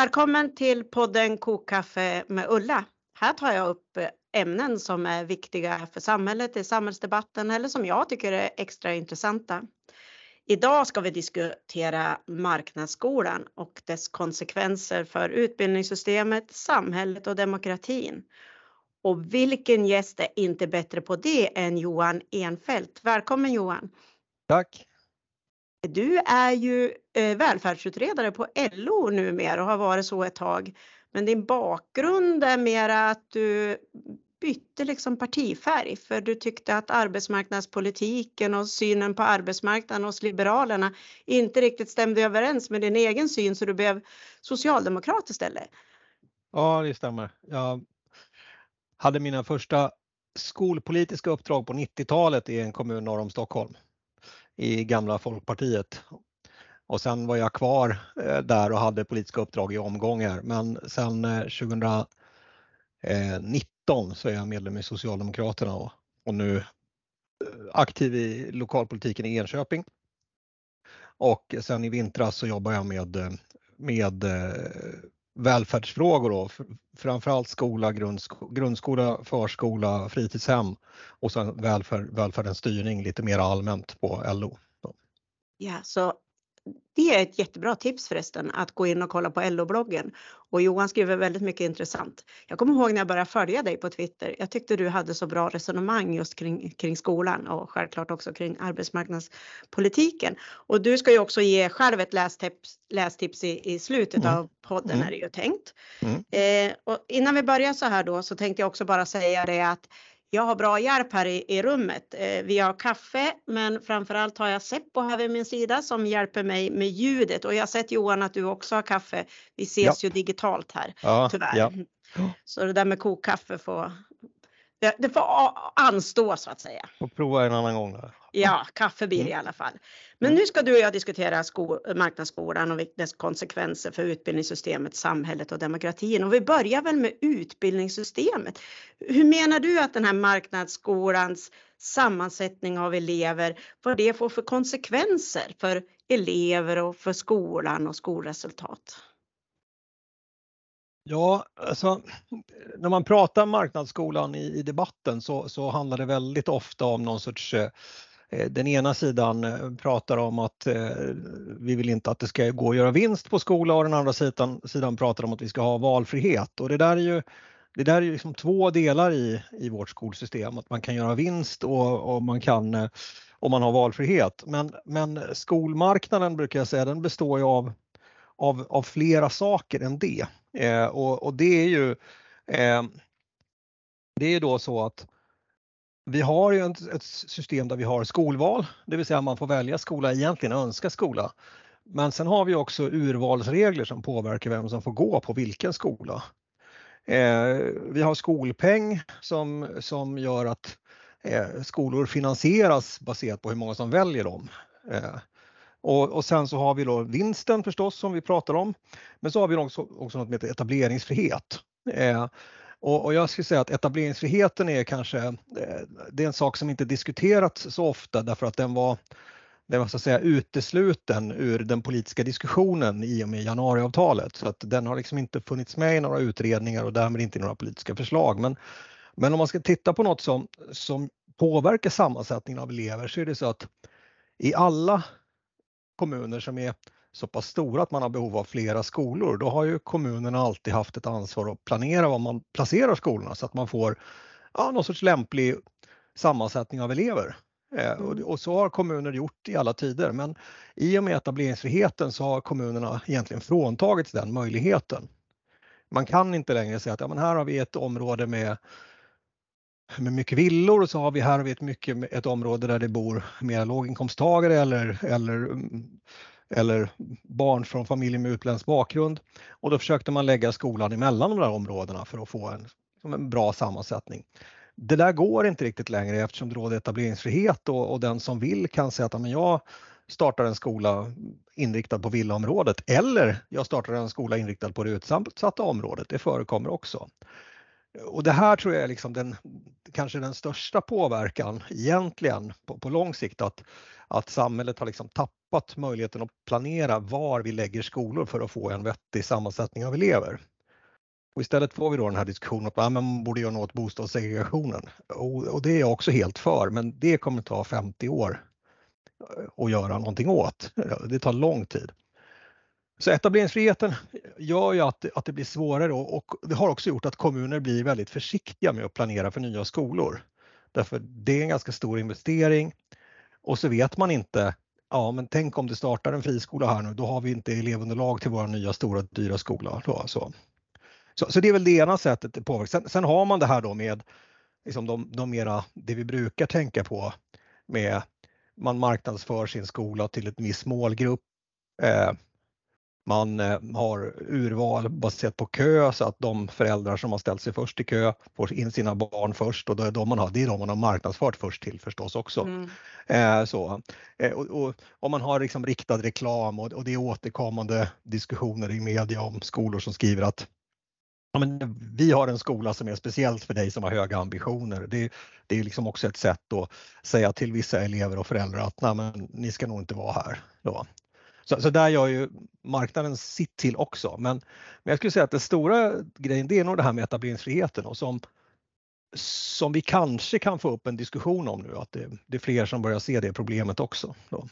välkommen till podden Kokkaffe med Ulla. Här tar jag upp eh, ämnen som är viktiga för samhället, i samhällsdebatten eller som jag tycker är extra intressanta. Idag ska vi diskutera marknadsskolan och dess konsekvenser för utbildningssystemet, samhället och demokratin. Och vilken gäst är inte bättre på det än Johan Enfeldt. Välkommen Johan! Tack! Du är ju eh, välfärdsutredare på LO numera och har varit så ett tag. Men din bakgrund är mera att du bytte liksom partifärg för du tyckte att arbetsmarknadspolitiken och synen på arbetsmarknaden hos Liberalerna inte riktigt stämde överens med din egen syn så du blev socialdemokrat istället. Ja, det stämmer. Jag hade mina första skolpolitiska uppdrag på 90-talet i en kommun norr om Stockholm i gamla Folkpartiet. Och sen var jag kvar eh, där och hade politiska uppdrag i omgångar. Men sen eh, 2019 eh, så är jag medlem i Socialdemokraterna och, och nu aktiv i lokalpolitiken i Enköping. Och sen i vintras så jobbar jag med, med välfärdsfrågor då, framförallt skola, grundskola, förskola, fritidshem och sen välfärd, välfärdens styrning lite mer allmänt på LO. Ja, så det är ett jättebra tips förresten att gå in och kolla på LO-bloggen och Johan skriver väldigt mycket intressant. Jag kommer ihåg när jag började följa dig på Twitter. Jag tyckte du hade så bra resonemang just kring, kring skolan och självklart också kring arbetsmarknadspolitiken. Och du ska ju också ge själv ett lästips, lästips i, i slutet mm. av podden mm. är det ju tänkt. Mm. Eh, och innan vi börjar så här då så tänkte jag också bara säga det att jag har bra hjälp här i, i rummet. Eh, vi har kaffe, men framförallt har jag Seppo här vid min sida som hjälper mig med ljudet och jag har sett Johan att du också har kaffe. Vi ses ja. ju digitalt här ja, tyvärr. Ja. Så det där med kokkaffe får det, det får anstå så att säga. Och prova en annan gång. Då. Ja, kaffe blir det i mm. alla fall. Men nu ska du och jag diskutera sko marknadsskolan och dess konsekvenser för utbildningssystemet, samhället och demokratin. Och vi börjar väl med utbildningssystemet. Hur menar du att den här marknadsskolans sammansättning av elever, vad det får för konsekvenser för elever och för skolan och skolresultat? Ja, alltså, när man pratar marknadsskolan i, i debatten så, så handlar det väldigt ofta om någon sorts eh, eh den ena sidan eh, pratar om att eh, vi vill inte att det ska gå att göra vinst på skola och den andra sidan, sidan pratar om att vi ska ha valfrihet. Och det där är ju, det där är ju liksom två delar i, i vårt skolsystem, att man kan göra vinst och, och man kan eh, och man har valfrihet. Men, men skolmarknaden brukar jag säga, den består ju av, av, av flera saker än det. Eh, och, och, det är ju eh, det är då så att vi har ju ett, ett, system där vi har skolval, det vill säga man får välja skola, egentligen önska skola. Men sen har vi också urvalsregler som påverkar vem som får gå på vilken skola. Eh, vi har skolpeng som, som gör att eh, skolor finansieras baserat på hur många som väljer dem. Eh, och, och, sen så har vi då vinsten förstås som vi pratar om. Men så har vi också, också något som heter etableringsfrihet. Eh, och, och, jag skulle säga att etableringsfriheten är kanske, eh, det är en sak som inte diskuterats så ofta därför att den var, den var så att säga utesluten ur den politiska diskussionen i och med januariavtalet. Så att den har liksom inte funnits med i några utredningar och därmed inte i några politiska förslag. Men, men om man ska titta på något som, som påverkar sammansättningen av elever så är det så att i alla kommuner som är så pass stora att man har behov av flera skolor, då har ju kommunerna alltid haft ett ansvar att planera var man placerar skolorna så att man får ja, någon sorts lämplig sammansättning av elever. Eh, mm. Och så har kommuner gjort i alla tider men i och med etableringsfriheten så har kommunerna egentligen fråntagits den möjligheten. Man kan inte längre säga att ja, men här har vi ett område med med mycket villor och så har vi här har vi ett, mycket, ett område där det bor mer låginkomsttagare eller, eller, mm, eller barn från familjer med utländsk bakgrund. Och då försökte man lägga skolan emellan de där områdena för att få en, en bra sammansättning. Det där går inte riktigt längre eftersom det råder etableringsfrihet och, och den som vill kan säga att men jag startar en skola inriktad på villaområdet eller jag startar en skola inriktad på det utsatta området. Det förekommer också och det här tror jag är liksom den, kanske den största påverkan egentligen på, på lång sikt att, att samhället har liksom tappat möjligheten att planera var vi lägger skolor för att få en vettig sammansättning av elever. Och istället får vi då den här diskussionen att man borde göra något åt bostadssegregationen. Och, och det är jag också helt för, men det kommer ta 50 år eh, att göra någonting åt. Det tar lång tid. Så etableringsfriheten gör ju att, att det blir svårare och, det har också gjort att kommuner blir väldigt försiktiga med att planera för nya skolor. Därför det är en ganska stor investering och så vet man inte, ja men tänk om det startar en friskola här nu, då har vi inte elevunderlag till vår nya stora dyra skola. Då, så. Så, så det är väl det ena sättet det påverkar. Sen, sen har man det här då med liksom de, de mera, det vi brukar tänka på med man marknadsför sin skola till ett viss målgrupp. Eh, man eh, har urval baserat på kö så att de föräldrar som har ställt sig först i kö får in sina barn först och då är de man har, det är de man har marknadsfört först till förstås också. Mm. Eh, så. Eh, och, och, och, man har liksom riktad reklam och, och det är återkommande diskussioner i media om skolor som skriver att ja, men vi har en skola som är speciellt för dig som har höga ambitioner. Det, det är liksom också ett sätt att säga till vissa elever och föräldrar att Nej, men, ni ska nog inte vara här. Då. Så, så där gör ju marknaden sitt till också. Men, men jag skulle säga att den stora grejen det är nog det här med etableringsfriheten och som, som vi kanske kan få upp en diskussion om nu, att det, det är fler som börjar se det problemet också. Då.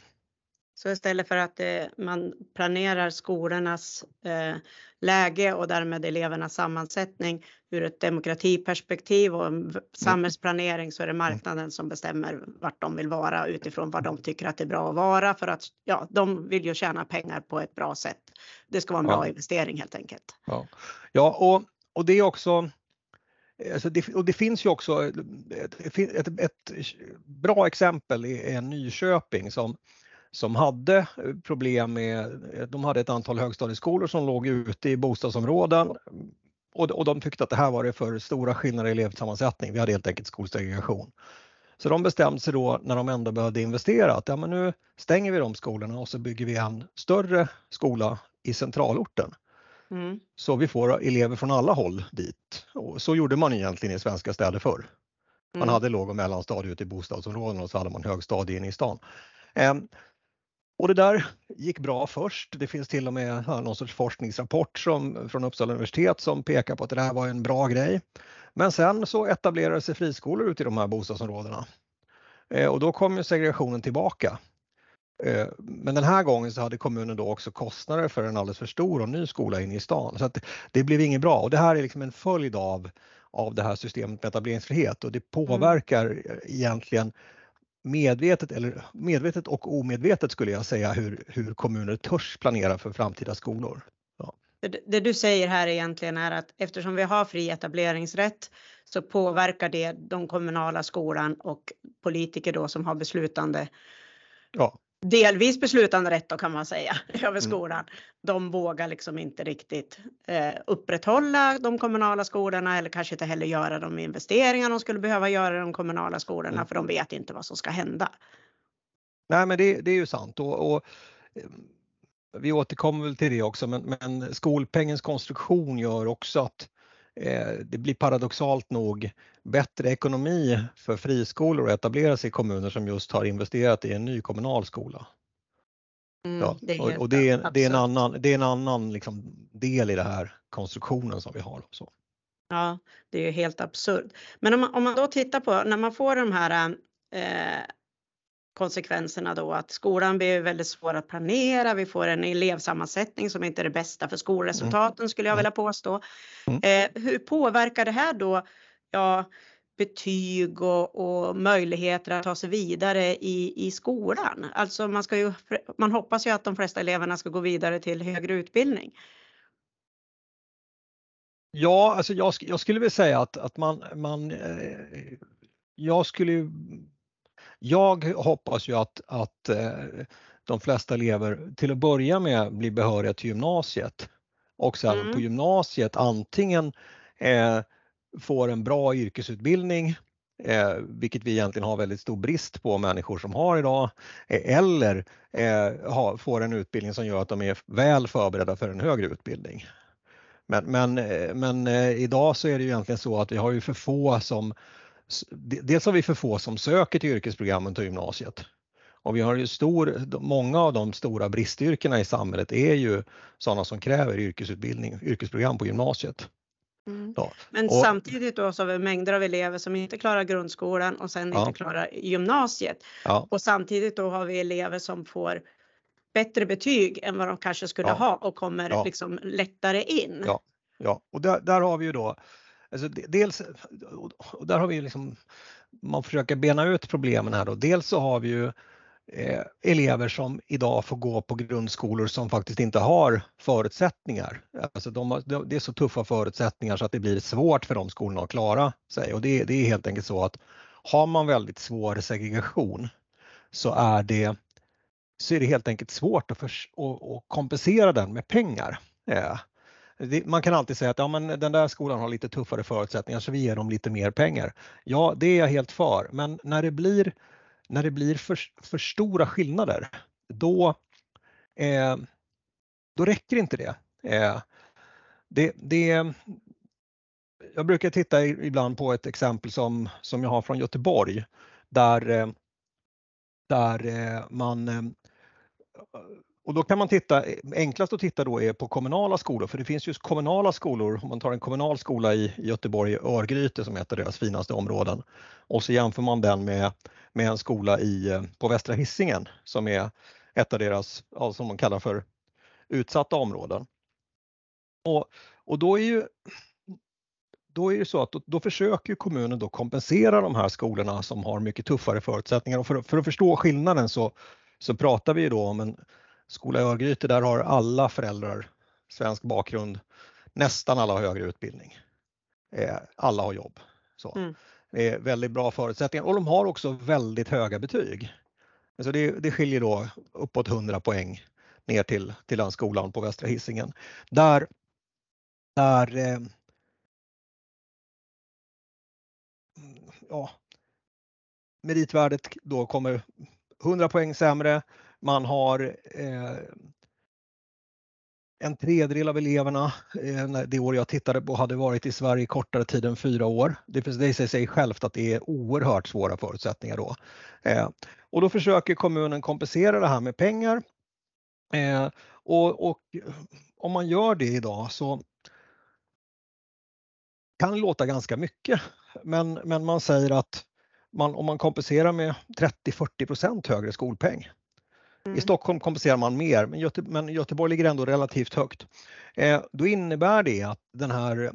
Så istället för att eh, man planerar skolornas eh, läge och därmed elevernas sammansättning ur ett demokratiperspektiv och en samhällsplanering så är det marknaden som bestämmer vart de vill vara utifrån vad de tycker att det är bra att vara för att ja, de vill ju tjäna pengar på ett bra sätt. Det ska vara en bra ja. investering helt enkelt. Ja, ja och, och det är också Alltså det, och det finns ju också ett, ett, ett bra exempel i Nyköping som som hade eh, problem med, eh, de hade ett antal högstadieskolor som låg ute i bostadsområden och, och de tyckte att det här var det för stora skillnader i elevsammansättning. Vi hade helt enkelt skolsegregation. Så de bestämde sig då när de ändå behövde investera att ja, men nu stänger vi de skolorna och så bygger vi en större skola i centralorten. Mm. Så vi får elever från alla håll dit. Och så gjorde man egentligen i svenska städer förr. Man mm. hade låg och mellanstadie ute i bostadsområden och så hade man högstadie inne i stan. Och det där gick bra först. Det finns till och med någon sorts forskningsrapport som, från Uppsala universitet som pekar på att det här var en bra grej. Men sen så etablerade sig friskolor ute i de här bostadsområdena. Eh, och då kom ju segregationen tillbaka. Eh, men den här gången så hade kommunen då också kostnader för en alldeles för stor och ny skola inne i stan. Så att det blev inget bra och det här är liksom en följd av, av det här systemet med etableringsfrihet och det påverkar mm. egentligen medvetet, eller medvetet och omedvetet skulle jag säga hur, hur kommuner törs planera för framtida skolor. Ja. Det, det du säger här egentligen är att eftersom vi har fri etableringsrätt så påverkar det de kommunala skolan och politiker då som har beslutande ja delvis beslutanderätt då kan man säga över mm. skolan. Mm. De vågar liksom inte riktigt eh, upprätthålla de kommunala skolorna eller kanske inte heller göra de investeringar de skulle behöva göra i de kommunala skolorna mm. för de vet inte vad som ska hända. Nej men det, det är ju sant och, och eh, vi återkommer väl till det också men, men skolpengens konstruktion gör också att det blir paradoxalt nog bättre ekonomi för friskolor att etablera sig i kommuner som just har investerat i en ny kommunal skola. Mm, ja, det och, och det, är, det, är, en annan, det är en annan liksom del i den här konstruktionen som vi har. Så. Ja, det är helt absurt. Men om man, om man då tittar på när man får de här eh, konsekvenserna då att skolan blir väldigt svår att planera. Vi får en elevsammansättning som inte är det bästa för skolresultaten mm. skulle jag vilja påstå. Mm. Eh, hur påverkar det här då ja, betyg och, och, möjligheter att ta sig vidare i, i skolan? Alltså man, ska ju, man hoppas ju att de flesta eleverna ska gå vidare till högre utbildning. Ja, alltså jag, jag skulle vilja säga att, att man, man eh, jag skulle jag hoppas ju att, att eh, de flesta elever till att börja med blir behöriga till gymnasiet och sen mm. på gymnasiet antingen eh, får en bra yrkesutbildning Eh, vilket vi egentligen har väldigt stor brist på människor som har idag, eh, eller eh, ha, får en utbildning som gör att de är väl förberedda för en högre utbildning. Men, men, men idag så är det ju egentligen så att vi har ju för få som Dels har vi för få som söker till yrkesprogrammen till gymnasiet och vi har ju stor, många av de stora bristyrkena i samhället är ju sådana som kräver yrkesutbildning, yrkesprogram på gymnasiet. Mm. Men och, samtidigt då så har vi mängder av elever som inte klarar grundskolan och sen ja. inte klarar gymnasiet. Ja. Och samtidigt då har vi elever som får bättre betyg än vad de kanske skulle ja. ha och kommer liksom lättare in. Ja, och där, där har vi ju då Alltså dels, och där har vi liksom, man försöker bena ut problemen här då. Dels så har vi ju eh, elever som idag får gå på grundskolor som faktiskt inte har förutsättningar. Alltså de har, det är så tuffa förutsättningar så att det blir svårt för de skolorna att klara sig och det, det är helt enkelt så att har man väldigt svår segregation så är det, så är det helt enkelt svårt att, för, att, att kompensera den med pengar. Eh, man kan alltid säga att ja, men den där skolan har lite tuffare förutsättningar så vi ger dem lite mer pengar. Ja, det är jag helt för, men när det blir när det blir för, för stora skillnader, då, eh, då räcker inte det. Eh, det, det. Jag brukar titta ibland på ett exempel som, som jag har från Göteborg där, eh, där eh, man eh, och då kan man titta, eh, enklast att titta då är på kommunala skolor, för det finns just kommunala skolor, om man tar en kommunal skola i Göteborg, Örgryte som är ett av deras finaste områden, och så jämför man den med, med en skola i, eh, på Västra Hisingen som är ett av deras, ja, som man kallar för utsatta områden. Och, och då är ju då är det så att då, då, försöker kommunen då kompensera de här skolorna som har mycket tuffare förutsättningar och för, för att förstå skillnaden så, så pratar vi då om en Skola i Örgryte, där har alla föräldrar svensk bakgrund. Nästan alla har högre utbildning. Eh, alla har jobb. Så. Mm. Det är väldigt bra förutsättningar och de har också väldigt höga betyg. Så det, det skiljer då uppåt 100 poäng ner till, till den skolan på Västra Hisingen. Där, där eh, ja, meritvärdet då kommer 100 poäng sämre man har eh, en tredjedel av eleverna eh, det år jag tittade på hade varit i Sverige kortare tid än fyra år. Det, det säger sig självt att det är oerhört svåra förutsättningar då. Eh, och då försöker kommunen kompensera det här med pengar. Eh, och, och, eh, om man gör det idag så kan det låta ganska mycket, men, men man säger att man, om man kompenserar med 30-40% högre skolpeng Mm. I Stockholm kompenserar man mer, men, Göte men Göteborg ligger ändå relativt högt. Eh, då innebär det att den här,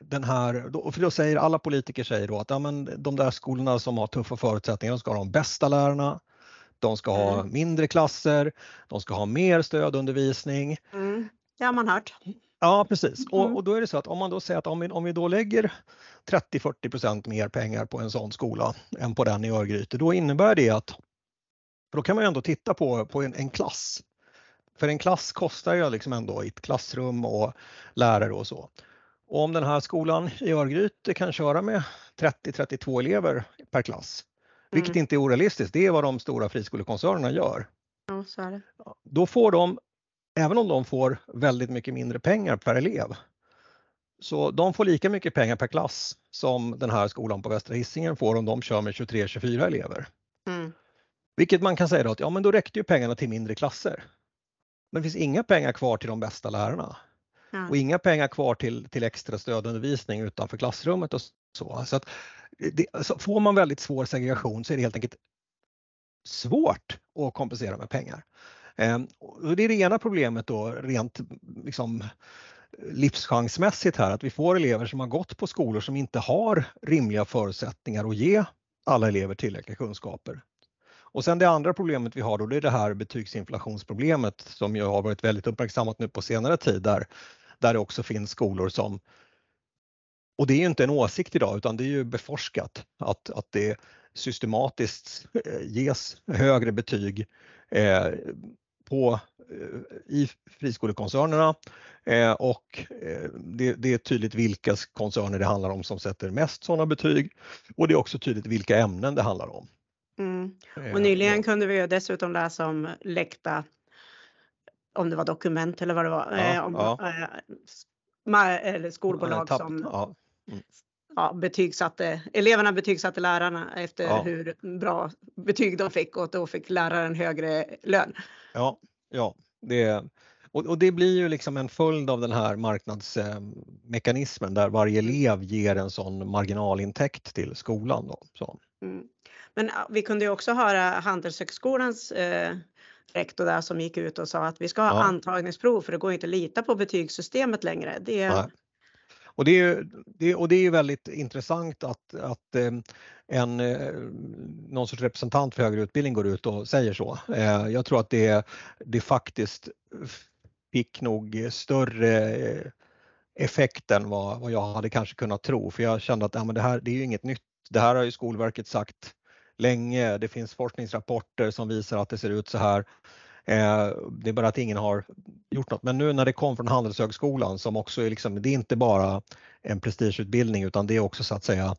den här då, för då säger alla politiker säger då att ja, men de där skolorna som har tuffa förutsättningar, de ska ha de bästa lärarna, de ska ha mm. mindre klasser, de ska ha mer stödundervisning. Mm. Det har man hört. Ja precis och, mm. och, då är det så att om man då säger att om vi, om vi då lägger 30-40% mer pengar på en sån skola än på den i Örgryte, då innebär det att för då kan man ju ändå titta på, på en, en klass. För en klass kostar ju liksom ändå ett klassrum och lärare och så. Och om den här skolan i Örgryte kan köra med 30-32 elever per klass, mm. vilket inte är orealistiskt, det är vad de stora friskolekoncernerna gör. Ja, så är det. Då får de, även om de får väldigt mycket mindre pengar per elev, så de får lika mycket pengar per klass som den här skolan på Västra Hisingen får om de kör med 23-24 elever. Mm. Vilket man kan säga då att ja, men då räckte ju pengarna till mindre klasser. Men det finns inga pengar kvar till de bästa lärarna. Ja. Och inga pengar kvar till, till extra stödundervisning utanför klassrummet och så. så, att det, alltså får man väldigt svår segregation så är det helt enkelt svårt att kompensera med pengar. Eh, och det är det ena problemet då rent liksom, livschansmässigt här, att vi får elever som har gått på skolor som inte har rimliga förutsättningar att ge alla elever tillräckliga kunskaper. Och sen det andra problemet vi har då det är det här betygsinflationsproblemet som ju har varit väldigt uppmärksammat nu på senare tid där, där det också finns skolor som och det är ju inte en åsikt idag utan det är ju beforskat att, att det systematiskt eh, ges högre betyg eh, på, eh, i friskolekoncernerna eh, och eh, det, det, är tydligt vilka koncerner det handlar om som sätter mest sådana betyg och det är också tydligt vilka ämnen det handlar om. Mm. Och nyligen kunde vi ju dessutom läsa om läckta, om det var dokument eller vad det var, ja, eh, om, ja. Eh, eller skolbolag tapp, som ja. ja, betygsatte, eleverna betygsatte lärarna efter hur bra betyg de fick och då fick läraren högre lön. Ja, ja det, och, och det blir ju liksom en följd av den här marknadsmekanismen där varje elev ger en sån marginalintäkt till skolan. Då, så. Mm. Men vi kunde ju också höra Handelshögskolans eh, rektor där som gick ut och sa att vi ska ha Ja. antagningsprov för det går inte att lita på betygssystemet längre. Det, Nej. Och det, är, det, och det är ju väldigt intressant att, att eh, en, eh, någon sorts representant för högre utbildning går ut och säger så. Eh, Jag tror att det, det faktiskt fick nog större effekt än vad, vad jag hade kanske kunnat tro. För jag kände att ja, men det här det är ju inget nytt. Det här har ju Skolverket sagt länge. Det finns forskningsrapporter som visar att det ser ut så här. Eh, det är bara att ingen har gjort något. Men nu när det kom från Handelshögskolan som också är liksom, det är inte bara en prestigeutbildning utan det är också så att säga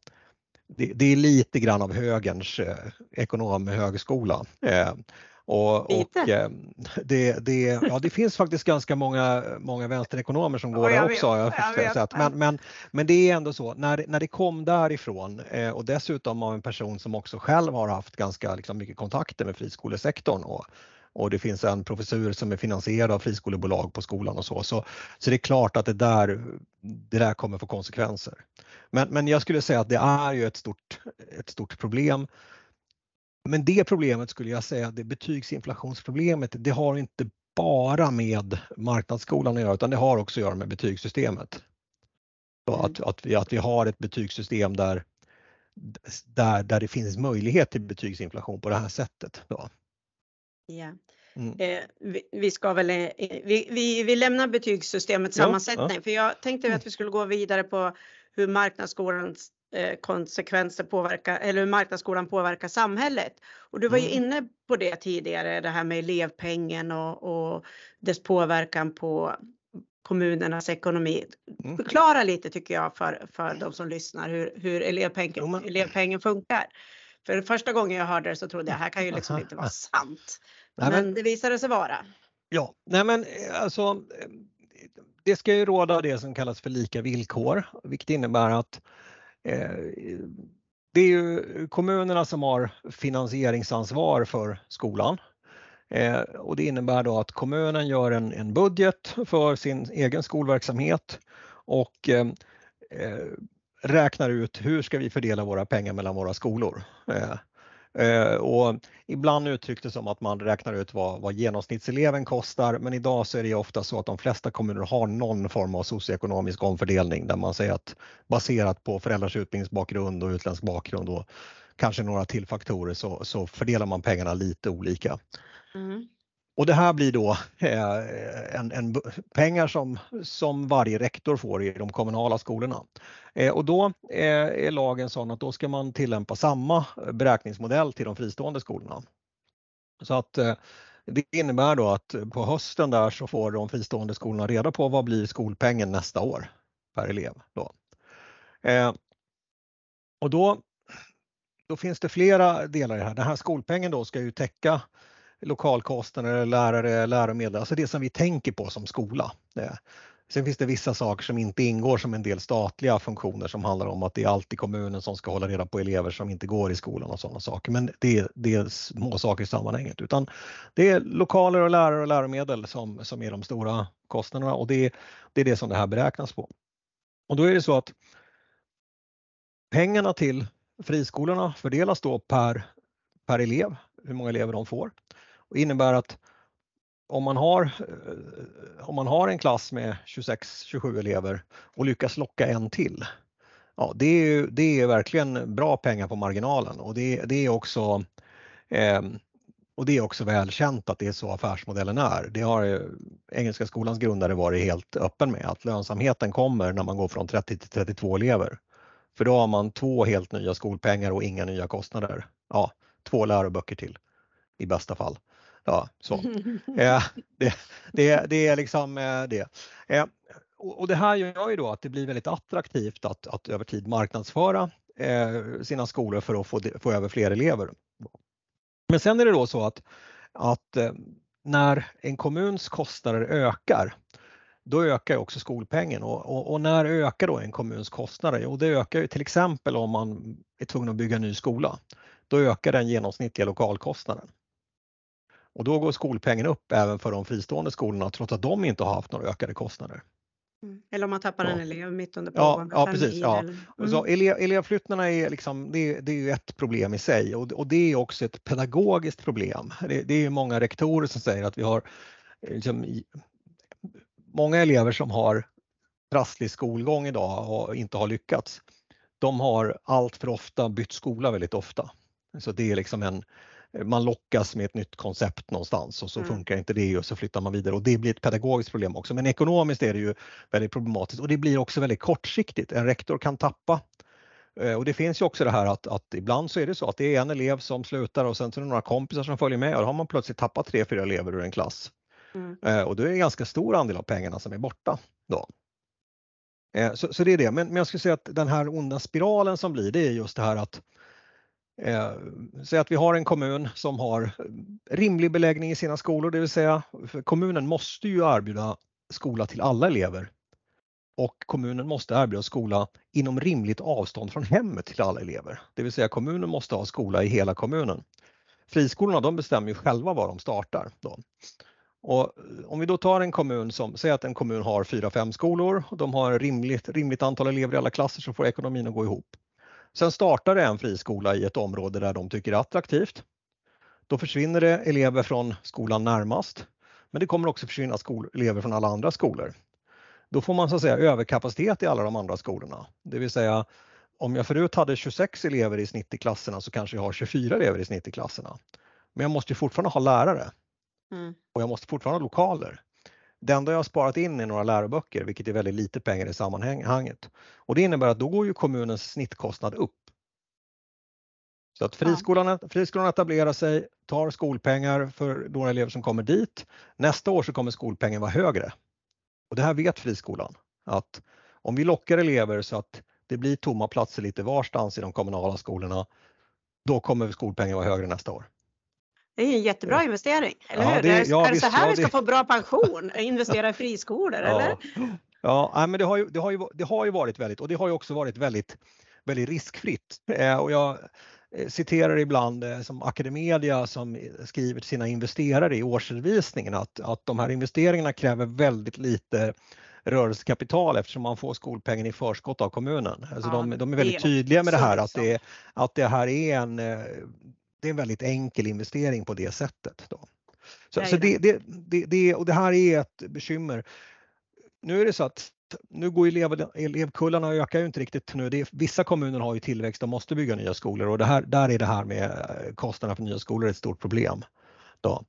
det, det är lite grann av högerns eh, ekonomhögskola. Eh, och, Lite? och eh, det, det, ja, det finns faktiskt ganska många, många vänsterekonomer som går Ja, där också. har Jag jag vet. sett. Men, men, men det är ändå så, när, när det kom därifrån eh, och dessutom av en person som också själv har haft ganska liksom, mycket kontakter med friskolesektorn och, och det finns en professur som är finansierad av friskolebolag på skolan och så. Så, så det är klart att det där, det där kommer få konsekvenser. Men, men jag skulle säga att det är ju ett stort, ett stort problem. Men det problemet skulle jag säga, det betygsinflationsproblemet, det har inte bara med marknadsskolan att göra utan det har också att göra med betygssystemet. Mm. att, att, vi, att vi har ett betygssystem där, där, där det finns möjlighet till betygsinflation på det här sättet. Då. ja. Mm. Eh, vi, vi ska väl, eh, vi, vi, vi lämnar betygssystemets Ja, sammansättning för jag tänkte att vi skulle gå vidare på hur marknadsskolans konsekvenser påverkar eller hur marknadsskolan påverkar samhället. Och du var ju Mm. inne på det tidigare, det här med elevpengen och, och dess påverkan på kommunernas ekonomi. Mm. Förklara lite tycker jag för, för de som lyssnar hur, hur elevpengen, elevpengen funkar. För första gången jag hörde det så trodde jag här kan ju liksom inte vara sant. Men det visade sig vara. Ja, nej men eh, alltså eh, det ska ju råda det som kallas för lika villkor, vilket innebär att eh, Eh, det är ju kommunerna som har finansieringsansvar för skolan. Eh, och det innebär då att kommunen gör en, en budget för sin egen skolverksamhet och eh, eh räknar ut hur ska vi fördela våra pengar mellan våra skolor. Eh, Eh, och ibland uttrycktes det som att man räknar ut vad, vad genomsnittseleven kostar men idag så är det ofta så att de flesta kommuner har någon form av socioekonomisk omfördelning där man säger att baserat på föräldrars utbildningsbakgrund och utländsk bakgrund och kanske några till faktorer så, så fördelar man pengarna lite olika. Mm. Och det här blir då eh, en, en, pengar som, som varje rektor får i de kommunala skolorna. Eh, och då eh, är lagen sån att då ska man tillämpa samma beräkningsmodell till de fristående skolorna. Så att det innebär då att på hösten där så får de fristående skolorna reda på vad blir skolpengen nästa år per elev. Då. Och då, då finns det flera delar i det här. Den här skolpengen då ska ju täcka lokalkostnader, lärare, läromedel, alltså det som vi tänker på som skola. Sen finns det vissa saker som inte ingår som en del statliga funktioner som handlar om att det är alltid kommunen som ska hålla reda på elever som inte går i skolan och sådana saker. Men det, är- det är små saker i sammanhanget utan det är lokaler och lärare och läromedel som, som är de stora kostnaderna och det, det är det som det här beräknas på. Och då är det så att pengarna till friskolorna fördelas då per, per elev, hur många elever de får. Och innebär att om man har, eh, om man har en klass med 26-27 elever och lyckas locka en till, ja, det är, ju, det är verkligen bra pengar på marginalen och det, det är också eh, och det är också välkänt att det är så affärsmodellen är. Det har Engelska skolans grundare varit helt öppen med att lönsamheten kommer när man går från 30 till 32 elever. För då har man två helt nya skolpengar och inga nya kostnader. Ja, två läroböcker till i bästa fall. Ja, så. Eh, det, det, det är liksom eh, det. Eh, och och det här gör ju då att det blir väldigt attraktivt att, att över tid marknadsföra eh, sina skolor för att få, få över fler elever. Men sen är det då så att, att eh, när en kommuns kostnader ökar, då ökar också skolpengen och, och, och, när ökar då en kommuns kostnader? Jo, det ökar ju till exempel om man är tvungen att bygga en ny skola. Då ökar den genomsnittliga lokalkostnaden. Och då går skolpengen upp även för de fristående skolorna trots att de inte har haft några ökade kostnader. Mm. Eller om man tappar ja. en elev mitt under pågående ja, ja, precis, ja. Mm. Så elev, elevflyttarna är, liksom, det, det är ju ett problem i sig och, och det är också ett pedagogiskt problem. Det, det är många rektorer som säger att vi har liksom, många elever som har trasslig skolgång idag och inte har lyckats. De har allt för ofta bytt skola väldigt ofta. Så det är liksom en, man lockas med ett nytt koncept någonstans och så mm. funkar inte det och så flyttar man vidare och det blir ett pedagogiskt problem också. Men ekonomiskt är det ju väldigt problematiskt och det blir också väldigt kortsiktigt. En rektor kan tappa eh, och det finns ju också det här att, att ibland så är det så att det är en elev som slutar och sen så är det några kompisar som följer med och då har man plötsligt tappat tre, fyra elever ur en klass. Mm. Eh, och då är det en ganska stor andel av pengarna som är borta. Då. Eh, så, så det är det, men, men jag skulle säga att den här onda spiralen som blir det är just det här att Eh, säg att vi har en kommun som har eh, rimlig beläggning i sina skolor, det vill säga kommunen måste ju erbjuda skola till alla elever och kommunen måste erbjuda skola inom rimligt avstånd från hemmet till alla elever. Det vill säga kommunen måste ha skola i hela kommunen. Friskolorna de bestämmer ju själva var de startar. Då. Och eh, om vi då tar en kommun som, säg att en kommun har fyra, fem skolor och de har rimligt, rimligt antal elever i alla klasser så får ekonomin att gå ihop. Sen startar det en friskola i ett område där de tycker det är attraktivt. Då försvinner det elever från skolan närmast, men det kommer också försvinna elever från alla andra skolor. Då får man så att säga överkapacitet i alla de andra skolorna. Det vill säga om jag förut hade 26 elever i snitt i klasserna så kanske jag har 24 elever i snitt i klasserna. Men jag måste fortfarande ha lärare mm. och jag måste fortfarande ha lokaler. Det enda jag har sparat in är några läroböcker, vilket är väldigt lite pengar i sammanhanget. Och det innebär att då går ju kommunens snittkostnad upp. Så att friskolan, friskolan etablerar sig, tar skolpengar för några elever som kommer dit. Nästa år så kommer skolpengen vara högre. Och det här vet friskolan att om vi lockar elever så att det blir tomma platser lite varstans i de kommunala skolorna, då kommer skolpengen vara högre nästa år. Det är en jättebra investering, eller ja, hur? Det, ja, är det så här ja, vi ska det... få bra pension? Investera i friskolor, eller? Ja, men det har, ju, det, har ju, det har ju varit väldigt, och det har ju också varit väldigt, väldigt riskfritt. Eh, och jag eh, citerar ibland eh, som Academedia som skriver till sina investerare i årsredovisningen att, att de här investeringarna kräver väldigt lite rörelsekapital eftersom man får skolpengen i förskott av kommunen. Alltså ja, de, de, är väldigt tydliga med det här att det, att det här är en det är en väldigt enkel investering på det sättet. Då. Så, så det, det, det, det, och det här är ett bekymmer. Nu är det så att nu går elev, elevkullarna ökar ju inte riktigt nu. Det är, vissa kommuner har ju tillväxt och måste bygga nya skolor och det här, där är det här med eh, kostnaderna för nya skolor ett stort problem. Då.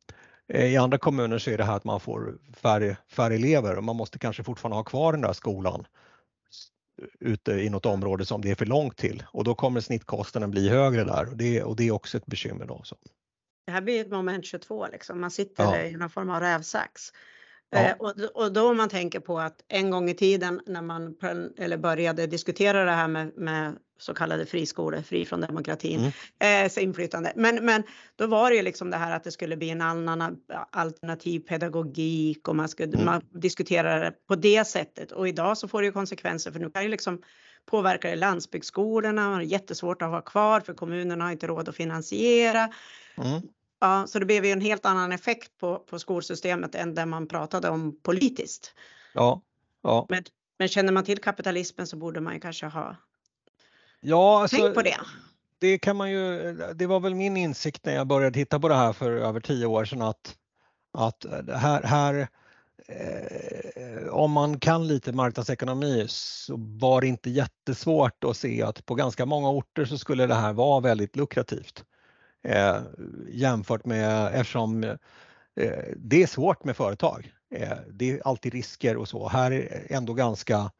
Eh, I andra kommuner så är det här att man får färre, färre elever och man måste kanske fortfarande ha kvar den där skolan ute i något område som det är för långt till och då kommer snittkostnaden bli högre där och det, och det är också ett bekymmer. Då, så. Det här blir ett moment 22, liksom. man sitter ja. i någon form av rävsax. Ja. Eh, och, och då om man tänker på att en gång i tiden när man eller började diskutera det här med, med så kallade friskolor, fri från demokratin, mm. eh, inflytande. Men, men då var det ju liksom det här att det skulle bli en annan alternativ pedagogik och man skulle mm. man diskutera det på det sättet. Och idag så får det ju konsekvenser för nu kan ju liksom påverka det landsbygdsskolorna, man har jättesvårt att ha kvar för kommunerna har inte råd att finansiera. Mm. Ja, så det blev ju en helt annan effekt på, på skolsystemet än det man pratade om politiskt. Ja, ja. Men, men känner man till kapitalismen så borde man ju kanske ha ja, alltså, tänkt på det. Det kan man ju, det var väl min insikt när jag började titta på det här för över tio år sedan att, att här, här eh, om man kan lite marknadsekonomi så var det inte jättesvårt att se att på ganska många orter så skulle det här vara väldigt lukrativt eh, jämfört med eftersom eh, det är svårt med företag. Eh, det är alltid risker och så. Här är ändå ganska,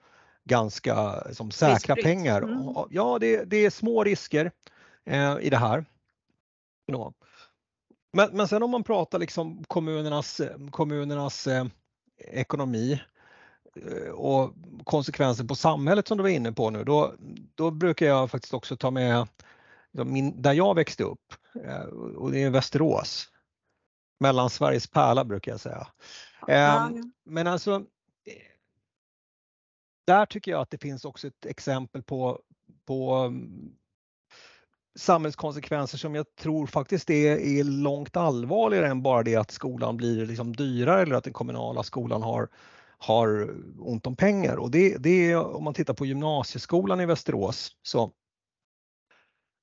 ganska som säkra Riskfritt. pengar. Mm. Ja, det, det, är små risker eh, i det här. Ja. Men, men sen om man pratar liksom kommunernas, kommunernas eh, ekonomi eh, och konsekvenser på samhället som du var inne på nu, då, då brukar jag faktiskt också ta med min, där jag växte upp eh, och det är Västerås. Mellan Sveriges pärla brukar jag säga. Ehm, men alltså där tycker jag att det finns också ett exempel på, på mm, samhällskonsekvenser som jag tror faktiskt är, är långt allvarligare än bara det att skolan blir liksom dyrare eller att den kommunala skolan har, har ont om pengar. Och det, det är om man tittar på gymnasieskolan i Västerås så,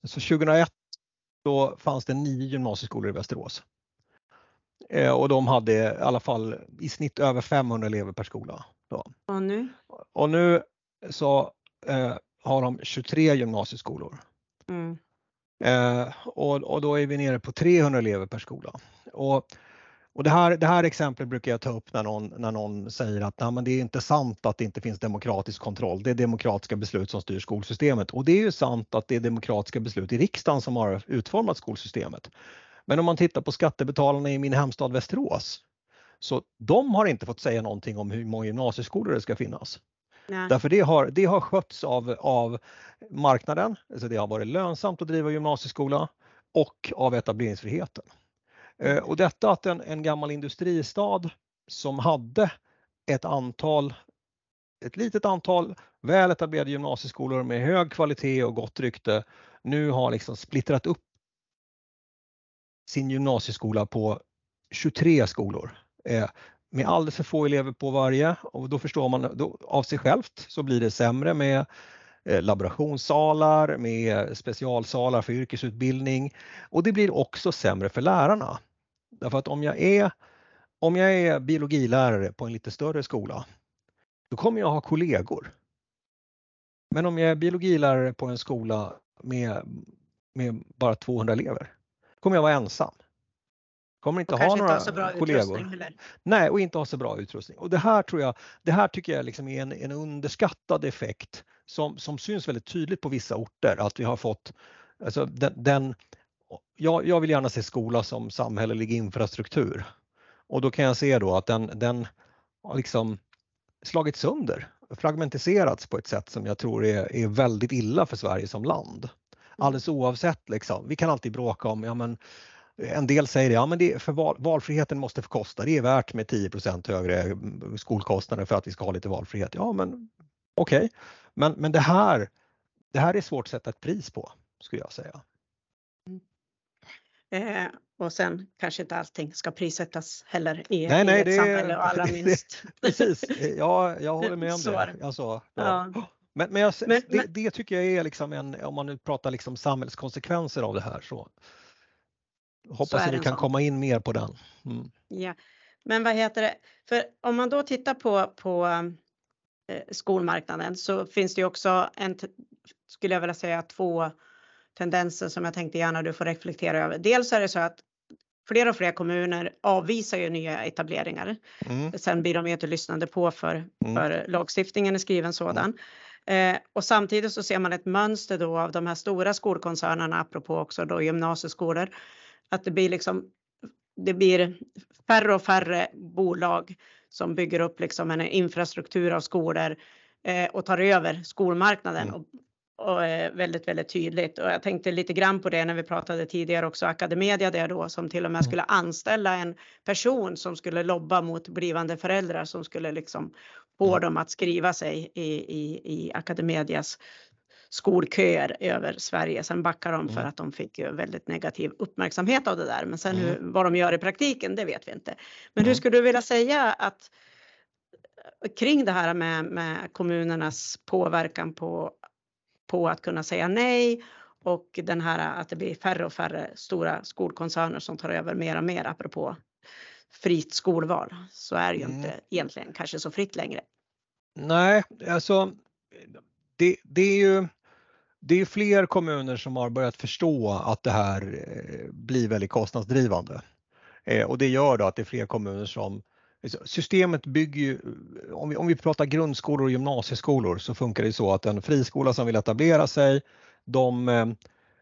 så 2001 då fanns det nio gymnasieskolor i Västerås. Eh, och de hade i alla fall i snitt över 500 elever per skola. Då. Och nu? Och nu så eh, har de 23 gymnasieskolor. Mm. Eh, och, och, då är vi nere på 300 elever per skola. Och, och det, här, det här exemplet brukar jag ta upp när någon, när någon säger att Nej, men det är inte sant att det inte finns demokratisk kontroll. Det är demokratiska beslut som styr skolsystemet och det är ju sant att det är demokratiska beslut i riksdagen som har utformat skolsystemet. Men om man tittar på skattebetalarna i min hemstad Västerås så de har inte fått säga någonting om hur många gymnasieskolor det ska finnas. Nej. Därför det har, det har skötts av, av marknaden, alltså det har varit lönsamt att driva gymnasieskola och av etableringsfriheten. Eh, och detta att en, en gammal industristad som hade ett antal ett litet antal väl etablerade gymnasieskolor med hög kvalitet och gott rykte nu har liksom splittrat upp sin gymnasieskola på 23 skolor Eh, med alldeles för få elever på varje och då förstår man då, av sig självt så blir det sämre med eh, laborationssalar, med specialsalar för yrkesutbildning och det blir också sämre för lärarna. Därför att om jag är, om jag är biologilärare på en lite större skola, då kommer jag ha kollegor. Men om jag är biologilärare på en skola med, med bara 200 elever, kommer jag vara ensam. Kommer inte och ha några inte ha kollegor. Nej, och inte ha så bra utrustning. Och det här tror jag, det här tycker jag liksom är en, en underskattad effekt som, som syns väldigt tydligt på vissa orter att vi har fått alltså den, den jag, jag vill gärna se skola som samhällelig infrastruktur och då kan jag se då att den, den har liksom slagits sönder, fragmentiserats på ett sätt som jag tror är, är väldigt illa för Sverige som land. Mm. Alldeles oavsett, liksom. vi kan alltid bråka om, ja men en del säger det, ja men det, för val, valfriheten måste få kosta, det är värt med 10% högre skolkostnader för att vi ska ha lite valfrihet. Ja men okej, okay. men, men det, här, det här är svårt att sätta ett pris på skulle jag säga. Eh, och sen kanske inte allting ska prissättas heller i, nej, nej, i ett det, samhälle och allra minst. precis, ja, jag håller med om det. Alltså, ja. Ja. Men, men, jag, men, det, det, tycker jag är liksom en, om man nu pratar liksom samhällskonsekvenser av det här så hoppas att du kan sån. komma in mer på den. Mm. Ja, men vad heter det, för om man då tittar på, på eh, skolmarknaden så finns det ju också en, skulle jag vilja säga, två tendenser som jag tänkte gärna du får reflektera över. Dels är det så att fler och fler kommuner avvisar ju nya etableringar. Mm. Sen blir de ju inte lyssnande på för, mm. för lagstiftningen är skriven sådan. Mm. Eh, och samtidigt så ser man ett mönster då av de här stora skolkoncernerna, apropå också då gymnasieskolor, att det blir liksom det blir färre och färre bolag som bygger upp liksom en infrastruktur av skolor eh, och tar över skolmarknaden mm. och och är väldigt, väldigt tydligt. Och jag tänkte lite grann på det när vi pratade tidigare också, Academedia där då som till och med mm. skulle anställa en person som skulle lobba mot blivande föräldrar som skulle liksom få mm. dem att skriva sig i, i, i Academedias skolköer över Sverige. Sen backar de för mm. att de fick ju väldigt negativ uppmärksamhet av det där. Men sen hur, vad de gör i praktiken, det vet vi inte. Men hur skulle du vilja säga att kring det här med, med kommunernas påverkan på på att kunna säga nej och den här att det blir färre och färre stora skolkoncerner som tar över mer och mer apropå fritt skolval så är det ju mm. inte egentligen kanske så fritt längre. Nej, alltså det, det är ju det är fler kommuner som har börjat förstå att det här eh, blir väldigt kostnadsdrivande. Eh, och det gör då att det är fler kommuner som alltså, Systemet bygger ju, eh, om vi, om vi pratar grundskolor och gymnasieskolor så funkar det så att en friskola som vill etablera sig, de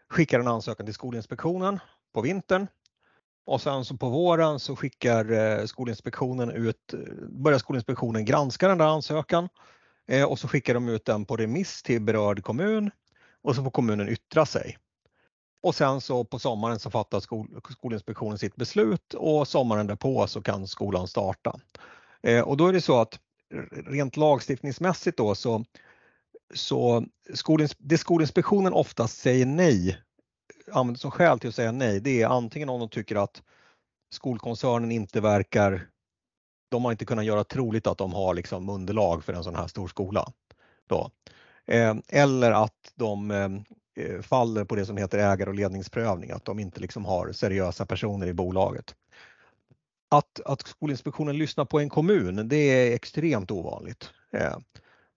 skickar en ansökan till Skolinspektionen på vintern. Och sen så på våren så skickar Skolinspektionen ut, börjar Skolinspektionen granska den där ansökan. Och så skickar de ut den på remiss till berörd kommun och så får kommunen yttra sig. Och sen så på sommaren så fattar skol, Skolinspektionen sitt beslut och sommaren därpå så kan skolan starta. Eh, och då är det så att rent lagstiftningsmässigt då så, så skolins, det Skolinspektionen oftast säger nej, använder som skäl till att säga nej, det är antingen om de tycker att skolkoncernen inte verkar, de har inte kunnat göra troligt att de har liksom underlag för en sån här stor skola. Då. Ehm, eller att de ehm, eh, faller på det som heter ägar och ledningsprövning, att de inte liksom har seriösa personer i bolaget. Att, att Skolinspektionen lyssnar på en kommun, det är extremt ovanligt. Ehm,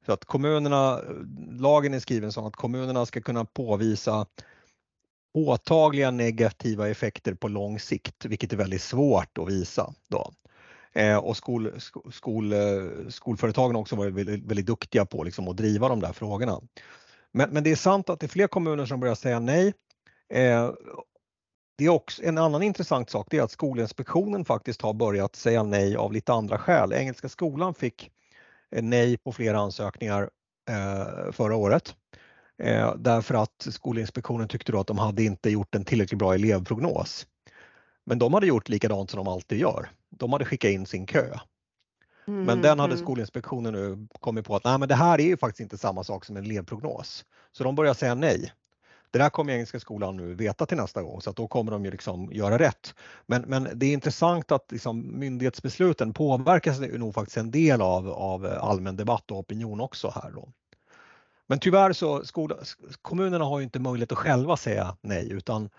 så att kommunerna, lagen är skriven så att kommunerna ska kunna påvisa påtagliga negativa effekter på lång sikt, vilket är väldigt svårt att visa. Då. Eh, och skol, skol, eh, skolföretagen har också varit väldigt, väldigt duktiga på liksom att driva de där frågorna. Men, men, det är sant att det är fler kommuner som börjar säga nej. Eh, det är också en annan intressant sak, det är att Skolinspektionen faktiskt har börjat säga nej av lite andra skäl. Engelska skolan fick eh, nej på flera ansökningar eh, förra året eh, därför att Skolinspektionen tyckte då att de hade inte gjort en tillräckligt bra elevprognos. Men de hade gjort likadant som de alltid gör. De hade skickat in sin kö. Mm, men den hade mm. Skolinspektionen nu kommit på att nej, men det här är ju faktiskt inte samma sak som en elevprognos. Så de börjar säga nej. Det där kommer Engelska skolan nu veta till nästa gång så att då kommer de ju liksom göra rätt. Men, men det är intressant att liksom myndighetsbesluten påverkas nog faktiskt en del av, av allmän debatt och opinion också här. Då. Men tyvärr så skola, kommunerna har ju inte möjlighet att själva säga nej utan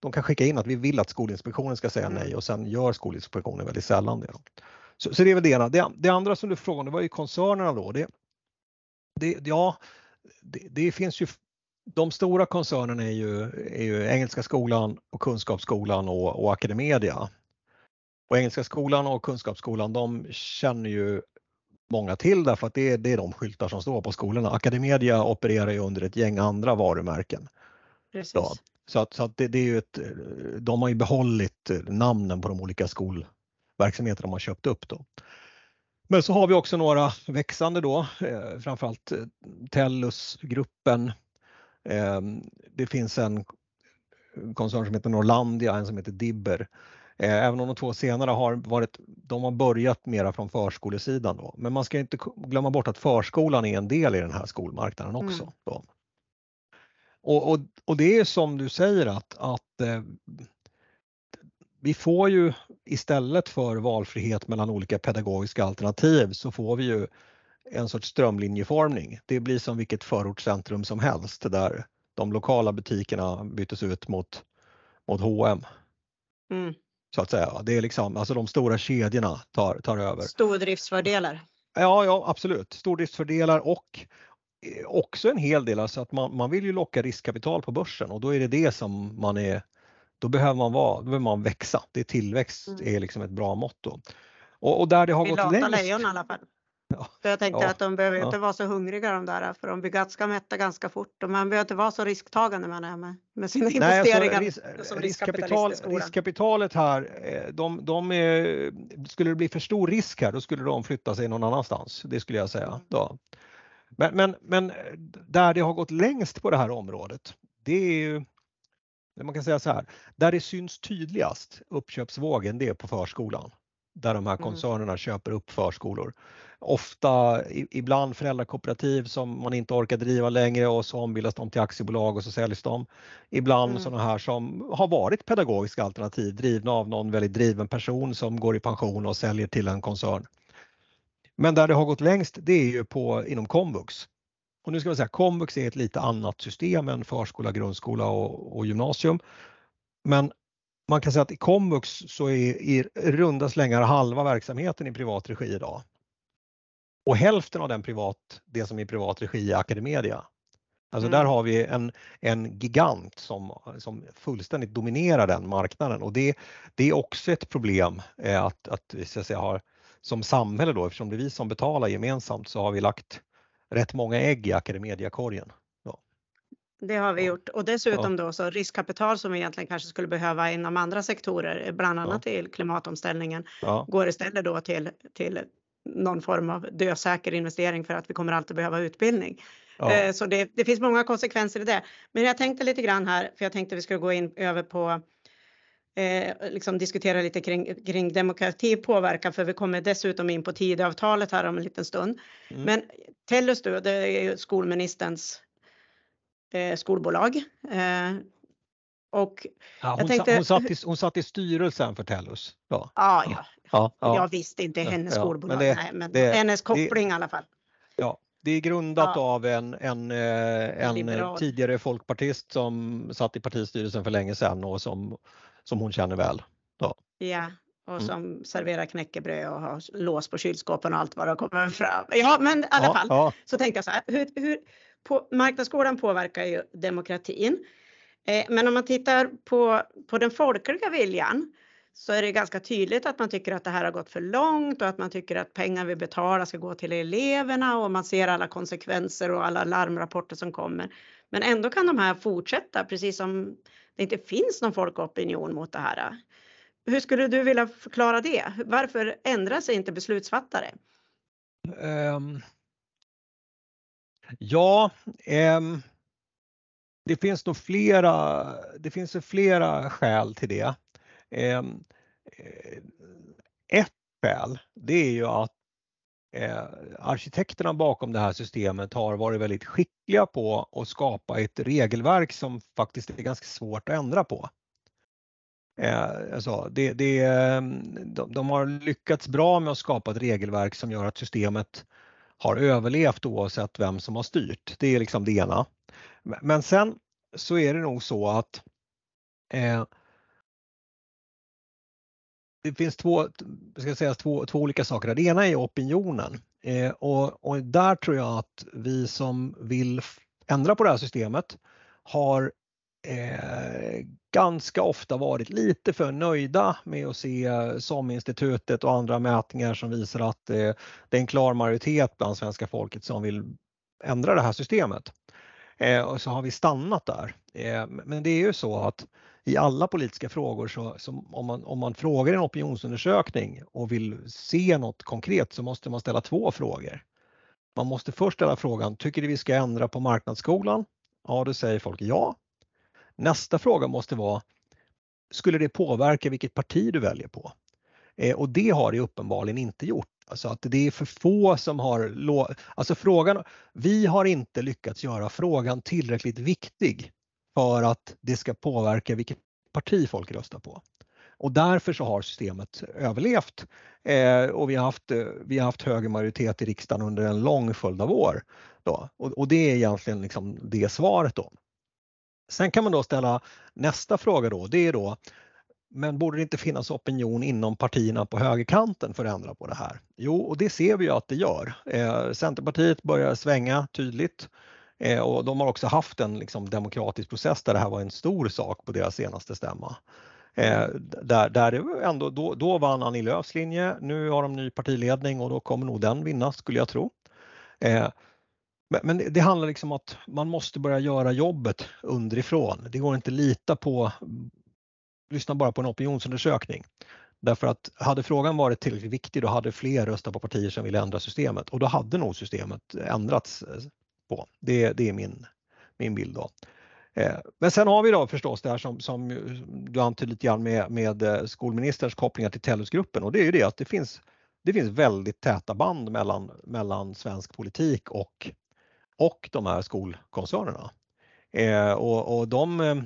de kan skicka in att vi vill att Skolinspektionen ska säga nej mm. och sen gör Skolinspektionen väldigt sällan det. Så, så det är väl det ena. Det, det, andra som du frågade det var ju koncernerna då. Det, det, ja, det, det, finns ju de stora koncernerna är ju, är ju Engelska skolan och Kunskapsskolan och, och Academedia. Och Engelska skolan och Kunskapsskolan de känner ju många till därför att det, det är de skyltar som står på skolorna. Academedia opererar ju under ett gäng andra varumärken. Precis. Ja, så att, så att det, det, är ju ett, de har ju behållit namnen på de olika skolverksamheter de har köpt upp. Då. Men så har vi också några växande då, eh, framförallt eh, Tellusgruppen. Eh, det finns en koncern som heter Norlandia, en som heter Dibber. Eh, även om de två senare har varit, de har börjat mera från förskolesidan då. Men man ska inte glömma bort att förskolan är en del i den här skolmarknaden också. Mm. Och, och, och, det är som du säger att, att eh, vi får ju istället för valfrihet mellan olika pedagogiska alternativ så får vi ju en sorts strömlinjeformning. Det blir som vilket förortscentrum som helst där de lokala butikerna bytes ut mot, mot H&M. Mm. Så att säga. Det är liksom, alltså de stora kedjorna tar, tar över. Stordriftsfördelar. Ja, ja absolut. Stordriftsfördelar och också en hel del, alltså att man, man vill ju locka riskkapital på börsen och då är det det som man är, då behöver man vara, då behöver man växa. Det är tillväxt mm. är liksom ett bra mått då. Och, och där det har Vi gått längst. lejon i alla fall. Ja. jag tänkte ja. att de behöver inte vara så hungriga de där för de blir ganska mätta ganska fort och man behöver inte vara så risktagande med, med, med sina Nej, investeringar. Alltså, ris riskkapital, riskkapitalet här, eh, de, de är, skulle det bli för stor risk här då skulle de flytta sig någon annanstans. Det skulle jag säga. Mm. Då. Men, men, men där det har gått längst på det här området, det är ju man kan säga så här, där det syns tydligast uppköpsvågen det är på förskolan. Där de här mm. koncernerna mm. köper upp förskolor. Ofta, ibland föräldrakooperativ som man inte orkar driva längre och så ombildas de till aktiebolag och så säljs de. Ibland mm. sådana här som har varit pedagogiska alternativ drivna av någon väldigt driven person som går i pension och säljer till en koncern. Men där det har gått längst det är ju på, inom komvux. Och nu ska man säga komvux är ett lite annat system än förskola, grundskola och, och gymnasium. Men man kan säga att i komvux så är i runda slängar halva verksamheten i privat regi idag. Och hälften av den privat, det som är privat regi är Academedia. Alltså mm. där har vi en, en gigant som, som fullständigt dominerar den marknaden och det, det är också ett problem eh, att, att vi ska säga, har som samhälle då, eftersom det är vi som betalar gemensamt så har vi lagt rätt många ägg i Academedia-korgen. Det har vi gjort och dessutom ja. då så riskkapital som vi egentligen kanske skulle behöva inom andra sektorer, bland annat ja. till klimatomställningen, ja. går istället då till, till någon form av dösäker investering för att vi kommer alltid behöva utbildning. Ja. Eh, så det, det, finns många konsekvenser i det. Men jag tänkte lite grann här, för jag tänkte vi skulle gå in över på eh, liksom diskutera lite kring, kring demokrati påverkan för vi kommer dessutom in på Tidöavtalet här om en liten stund. Mm. Men Tellus då, det är ju skolministerns eh, skolbolag. Eh, och ja, hon, tänkte, hon, satt i, hon satt i styrelsen för Tellus. Ja, ja, ja. ja, ja. jag visste inte hennes ja, skolbolag, men, det, nej, men det, hennes koppling det, i alla fall. Ja, det är grundat ja. av en, en, eh, en tidigare folkpartist som satt i partistyrelsen för länge sedan och som, som hon känner väl. Ja, ja och mm. som mm. serverar knäckebröd och har lås på kylskåpen och allt vad det kommer fram. Ja, men i alla ja, fall ja. så tänkte jag så här. Hur, hur, på, marknadsskolan påverkar ju demokratin. Eh, men om man tittar på, på den folkliga viljan så är det ganska tydligt att man tycker att det här har gått för långt och att man tycker att pengar vi betalar ska gå till eleverna och man ser alla konsekvenser och alla larmrapporter som kommer. Men ändå kan de här fortsätta precis som det inte finns någon folkopinion mot det här. Hur skulle du vilja förklara det? Varför ändrar sig inte beslutsfattare? Um, ja, um, det finns nog flera, det finns flera skäl till det. Um, ett skäl, det är ju att eh, arkitekterna bakom det här systemet har varit väldigt skickliga på att skapa ett regelverk som faktiskt är ganska svårt att ändra på. Eh, alltså, det, det, de, de har lyckats bra med att skapa ett regelverk som gör att systemet har överlevt oavsett vem som har styrt. Det är liksom det ena. Men sen så är det nog så att eh, det finns två, ska säga, två, två olika saker. Det ena är opinionen eh, och, och, där tror jag att vi som vill ändra på det här systemet har eh, ganska ofta varit lite för nöjda med att se SOM-institutet och andra mätningar som visar att eh, det är en klar majoritet bland svenska folket som vill ändra det här systemet. Eh, och så har vi stannat där. Eh, men det är ju så att i alla politiska frågor så, så om, man, om man frågar en opinionsundersökning och vill se något konkret så måste man ställa två frågor. Man måste först ställa frågan, tycker du vi ska ändra på marknadsskolan? Ja, då säger folk ja. Nästa fråga måste vara, skulle det påverka vilket parti du väljer på? Eh, och det har det uppenbarligen inte gjort. Alltså att det är för få som har, alltså frågan, vi har inte lyckats göra frågan tillräckligt viktig för att det ska påverka vilket parti folk röstar på. Och därför så har systemet överlevt eh, och vi har, haft, eh, vi har haft hög majoritet i riksdagen under en lång följd av år. Då. Och, och, det är egentligen liksom det svaret. Då. Sen kan man då ställa nästa fråga då, det är då men borde det inte finnas opinion inom partierna på högerkanten för att ändra på det här? Jo, och det ser vi ju att det gör. Eh, Centerpartiet börjar svänga tydligt Eh, och de har också haft en liksom, demokratisk process där det här var en stor sak på deras senaste stämma. Eh, där, där ändå, då, då vann Annie Lööfs linje, nu har de ny partiledning och då kommer nog den vinna skulle jag tro. Eh, men, men det handlar liksom om att man måste börja göra jobbet underifrån. Det går inte att lita på, lyssna bara på en opinionsundersökning. Därför att hade frågan varit tillräckligt viktig då hade fler röstat på partier som ville ändra systemet och då hade nog systemet ändrats eh, på. Det, det är min, min bild. Då. Eh, men sen har vi då förstås det här som, som du antydde lite grann med, med eh, skolministerns kopplingar till Tellusgruppen och det är ju det att det finns, det finns väldigt täta band mellan, mellan svensk politik och, och de här skolkoncernerna. Eh, och, och de eh,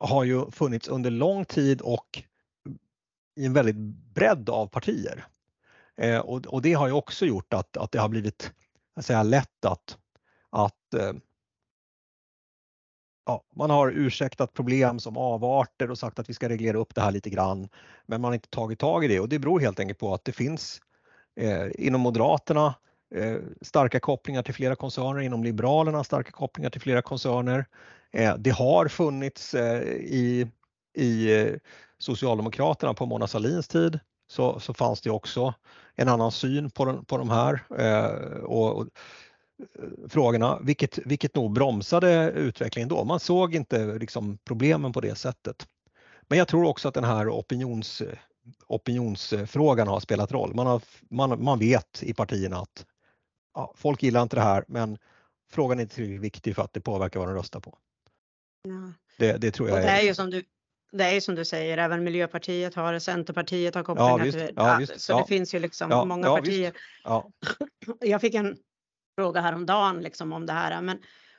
har ju funnits under lång tid och i en väldigt bredd av partier. Eh, och, och, det har ju också gjort att, att det har blivit säga, lätt att att eh, ja, man har ursäktat problem som avarter och sagt att vi ska reglera upp det här lite grann. Men man har inte tagit tag i det och det beror helt enkelt på att det finns eh, inom Moderaterna eh, starka kopplingar till flera koncerner, inom Liberalerna starka kopplingar till flera koncerner. Eh, det har funnits eh, i, i eh, Socialdemokraterna på Mona Sahlins tid så, så fanns det också en annan syn på, den, på de här. Eh, och, och frågorna, vilket, vilket nog bromsade utvecklingen då. Man såg inte liksom problemen på det sättet. Men jag tror också att den här opinions, opinionsfrågan har spelat roll. Man, har, man, man vet i partierna att ja, folk gillar inte det här men frågan är inte tillräckligt viktig för att det påverkar vad de röstar på. Ja. Det, det, tror jag och det är, ju som du, det är som du säger, även Miljöpartiet har det, Centerpartiet har kopplingar Ja, till Ja, visst. så Ja. det finns ju liksom Ja, många ja, partier. Ja, Jag fick en fråga häromdagen liksom om det här, men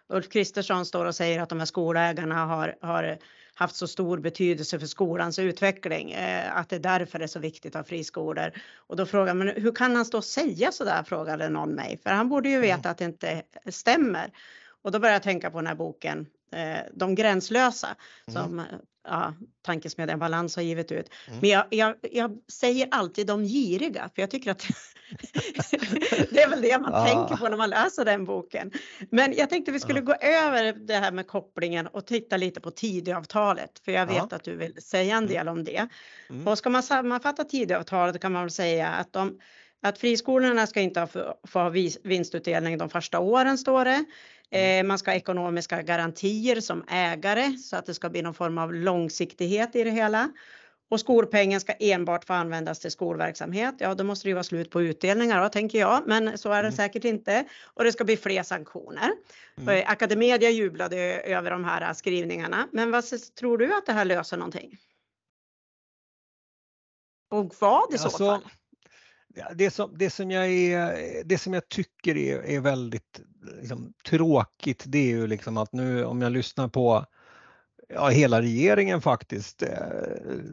Ulf Kristersson står och säger att de här skolägarna har, har haft så stor betydelse för skolans utveckling, eh, att det är därför det är så viktigt att ha friskolor. Och då frågar man hur kan han stå och säga så där, frågade någon mig, för han borde ju Mm. veta att det inte stämmer. Och då började jag tänka på den här boken, eh, De gränslösa, Mm. som ja, Tankesmedjan Balans har givit ut. Mm. Men jag, jag, jag säger alltid de giriga, för jag tycker att det är väl det man Ah. tänker på när man läser den boken. Men jag tänkte vi skulle Ja. gå över det här med kopplingen och titta lite på Tidöavtalet, för jag vet Ja. att du vill säga en Mm. del om det. Mm. Och ska man sammanfatta Tidöavtalet kan man väl säga att, de, att friskolorna ska inte få, få ha vinstutdelning de första åren, står det. Eh, man ska ha ekonomiska garantier som ägare så att det ska bli någon form av långsiktighet i det hela. Och skolpengen ska enbart få användas till skolverksamhet. Ja, då måste det ju vara slut på utdelningar då, tänker jag, men så är det Mm. säkert inte. Och det ska bli fler sanktioner. Mm. Eh, Academedia jublade över de här skrivningarna, men vad tror du att det här löser någonting? Och vad i så Alltså, fall? Det, som, det, som jag är, det som jag tycker är, är väldigt liksom, tråkigt det är ju liksom att nu om jag lyssnar på ja, hela regeringen faktiskt, eh,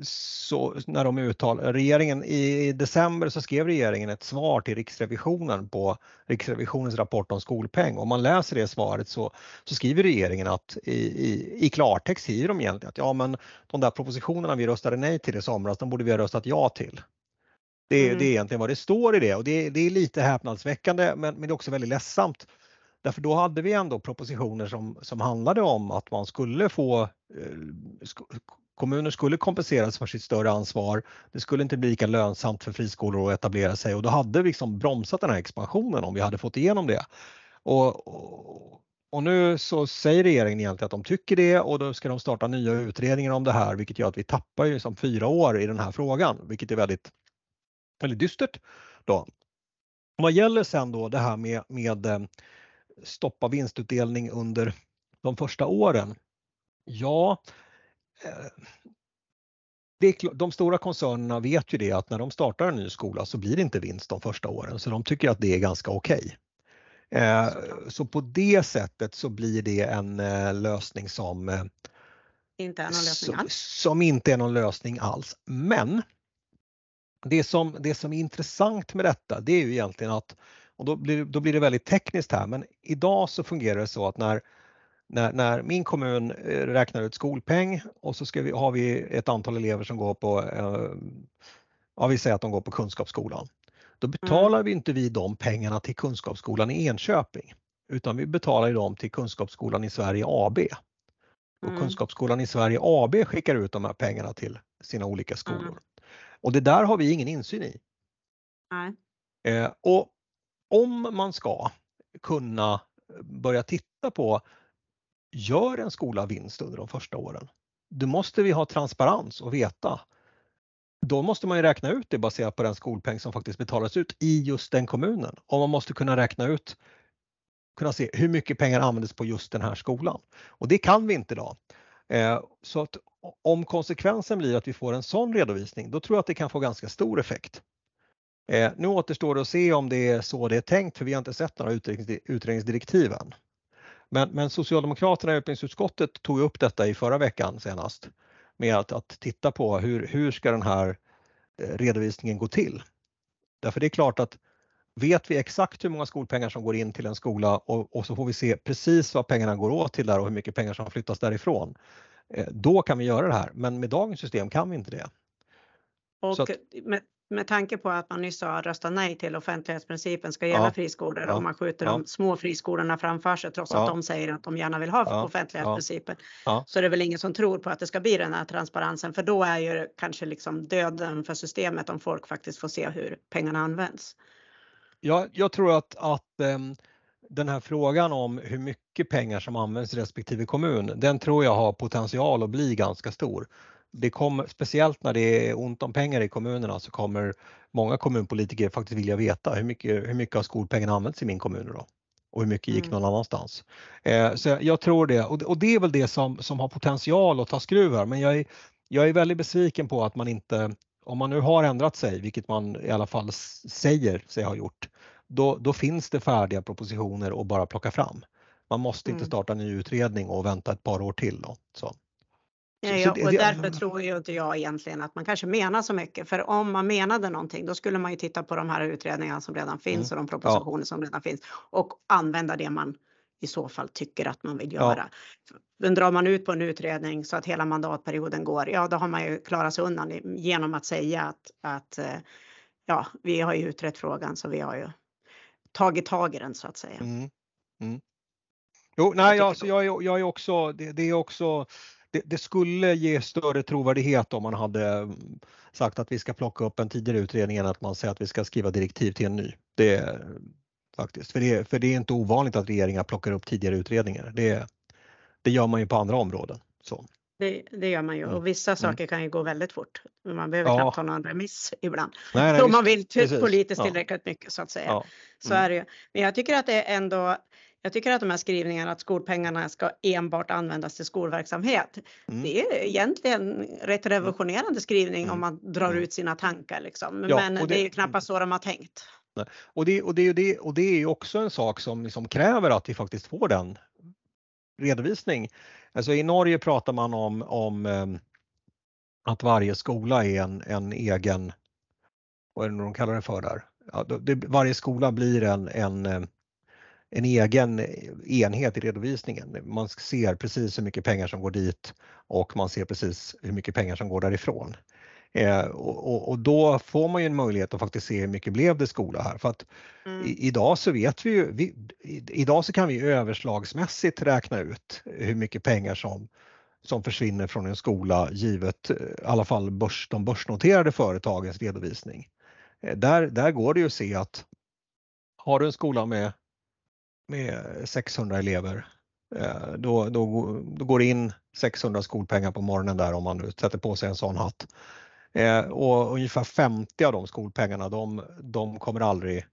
så när de uttalar, regeringen i december så skrev regeringen ett svar till Riksrevisionen på Riksrevisionens rapport om skolpeng. Om man läser det svaret så, så skriver regeringen att i, i, i klartext skriver de egentligen att ja men de där propositionerna vi röstade nej till i somras, de borde vi ha röstat ja till. Det, Mm. det är egentligen vad det står i det och det, det är lite häpnadsväckande men, men det är också väldigt ledsamt. Därför då hade vi ändå propositioner som, som handlade om att man skulle få, eh, sk- kommuner skulle kompenseras för sitt större ansvar. Det skulle inte bli lika lönsamt för friskolor att etablera sig och då hade vi liksom bromsat den här expansionen om vi hade fått igenom det. Och, och, och nu så säger regeringen egentligen att de tycker det och då ska de starta nya utredningar om det här vilket gör att vi tappar ju som fyra år i den här frågan vilket är väldigt, väldigt dystert. Då. Vad gäller sen då det här med, med eh, stoppa vinstutdelning under de första åren. Ja, eh, klart- de stora koncernerna vet ju det att när de startar en ny skola så blir det inte vinst de första åren så de tycker att det är ganska okej. Eh, Så på det sättet så blir det en eh, lösning som, eh, Inte är någon lösning som, alls. som inte är någon lösning alls. Men det som, det som är intressant med detta det är ju egentligen att, och då blir, då blir det väldigt tekniskt här, men idag så fungerar det så att när, när, när min kommun eh, räknar ut skolpeng och så ska vi, har vi ett antal elever som går på, eh, ja vi säger att de går på Kunskapsskolan. Då betalar vi inte vi de pengarna till Kunskapsskolan i Enköping utan vi betalar dem till Kunskapsskolan i Sverige AB. Och Mm. Kunskapsskolan i Sverige AB skickar ut de här pengarna till sina olika skolor. Mm. Och det där har vi ingen insyn i. Nej. Eh, och om man ska kunna börja titta på, gör en skola vinst under de första åren? Då måste vi ha transparens och veta. Då måste man ju räkna ut det baserat på den skolpeng som faktiskt betalas ut i just den kommunen. Och man måste kunna räkna ut, kunna se hur mycket pengar användes på just den här skolan. Och det kan vi inte idag. Eh, Så att om konsekvensen blir att vi får en sån redovisning, då tror jag att det kan få ganska stor effekt. Eh, nu återstår det att se om det är så det är tänkt, för vi har inte sett några utredningsdirektiv än. Men, men Socialdemokraterna i utbildningsutskottet tog upp detta i förra veckan senast med att, att titta på hur, hur ska den här eh, redovisningen gå till? Därför det är klart att vet vi exakt hur många skolpengar som går in till en skola och, och så får vi se precis vad pengarna går åt till där och hur mycket pengar som flyttas därifrån. Eh, Då kan vi göra det här, men med dagens system kan vi inte det. Och att- med, med tanke på att man nyss har röstat nej till offentlighetsprincipen ska gälla Ja. friskolor Ja. och man skjuter Ja. de små friskolorna framför sig trots Ja. att de säger att de gärna vill ha Ja. offentlighetsprincipen. Ja. Så är det väl ingen som tror på att det ska bli den här transparensen för då är ju kanske liksom döden för systemet om folk faktiskt får se hur pengarna används. Jag, jag tror att, att ehm, den här frågan om hur mycket pengar som används i respektive kommun, den tror jag har potential att bli ganska stor. Det kommer, speciellt när det är ont om pengar i kommunerna så kommer många kommunpolitiker faktiskt vilja veta hur mycket, hur mycket av skolpengarna används i min kommun då och hur mycket gick Mm. någon annanstans. Eh, så jag tror det och, och det är väl det som, som har potential att ta skruv här men jag är, jag är väldigt besviken på att man inte, om man nu har ändrat sig, vilket man i alla fall säger sig ha gjort, då, då finns det färdiga propositioner att bara plocka fram. Man måste inte Mm. starta en ny utredning och vänta ett par år till. Då. Så. Ja, ja, och därför tror ju inte jag egentligen att man kanske menar så mycket. För om man menade någonting, då skulle man ju titta på de här utredningarna som redan finns Mm. och de propositioner som redan finns och använda det man i så fall tycker att man vill Ja. göra. Men drar man ut på en utredning så att hela mandatperioden går, ja då har man ju klarat sig undan genom att säga att, att eh, ja, vi har ju utrett frågan så vi har ju tagit tag i den så att säga. Mm. Mm. Jo, nej, tycker alltså, jag, är, jag är också, det, det är också, det, det skulle ge större trovärdighet om man hade mm, sagt att vi ska plocka upp en tidigare utredning än att man säger att vi ska skriva direktiv till en ny. Det är faktiskt, för det, för det är inte ovanligt att regeringar plockar upp tidigare utredningar. Det, det gör man ju på andra områden. Så. Det, det gör man ju Mm. och vissa saker kan ju gå väldigt fort. Man behöver Ja. knappt ha någon remiss ibland. Nej, nej, om man vill Precis. politiskt Ja. tillräckligt mycket så att säga. Ja. Så Mm. är det ju. Men jag tycker att det är ändå jag tycker att de här skrivningarna att skolpengarna ska enbart användas till skolverksamhet. Mm. Det är egentligen rätt revolutionerande skrivning Mm. om man drar Mm. ut sina tankar liksom. Ja, Men det, det- är ju knappast så de har tänkt. Och det, och, det, och, det, och det är ju också en sak som liksom kräver att vi faktiskt får den redovisning. Alltså I Norge pratar man om, om ehm, att varje skola är en, en egen, vad är det nu de kallar det för där? Ja, det, varje skola blir en, en, ehm, en egen enhet i redovisningen. Man ser precis hur mycket pengar som går dit och man ser precis hur mycket pengar som går därifrån. Eh, och, och, då får man ju en möjlighet att faktiskt se hur mycket blev det skola här. För att Mm. i, idag så vet vi ju, vi, i, idag så kan vi överslagsmässigt räkna ut hur mycket pengar som, som försvinner från en skola givet eh, i alla fall börs, de börsnoterade företagens redovisning. Eh, Där, där går det ju att se att har du en skola med, med 600 elever eh, då, då, då går det in 600 skolpengar på morgonen där om man nu sätter på sig en sån hatt. Eh, Och ungefär 50 av de skolpengarna de, de kommer aldrig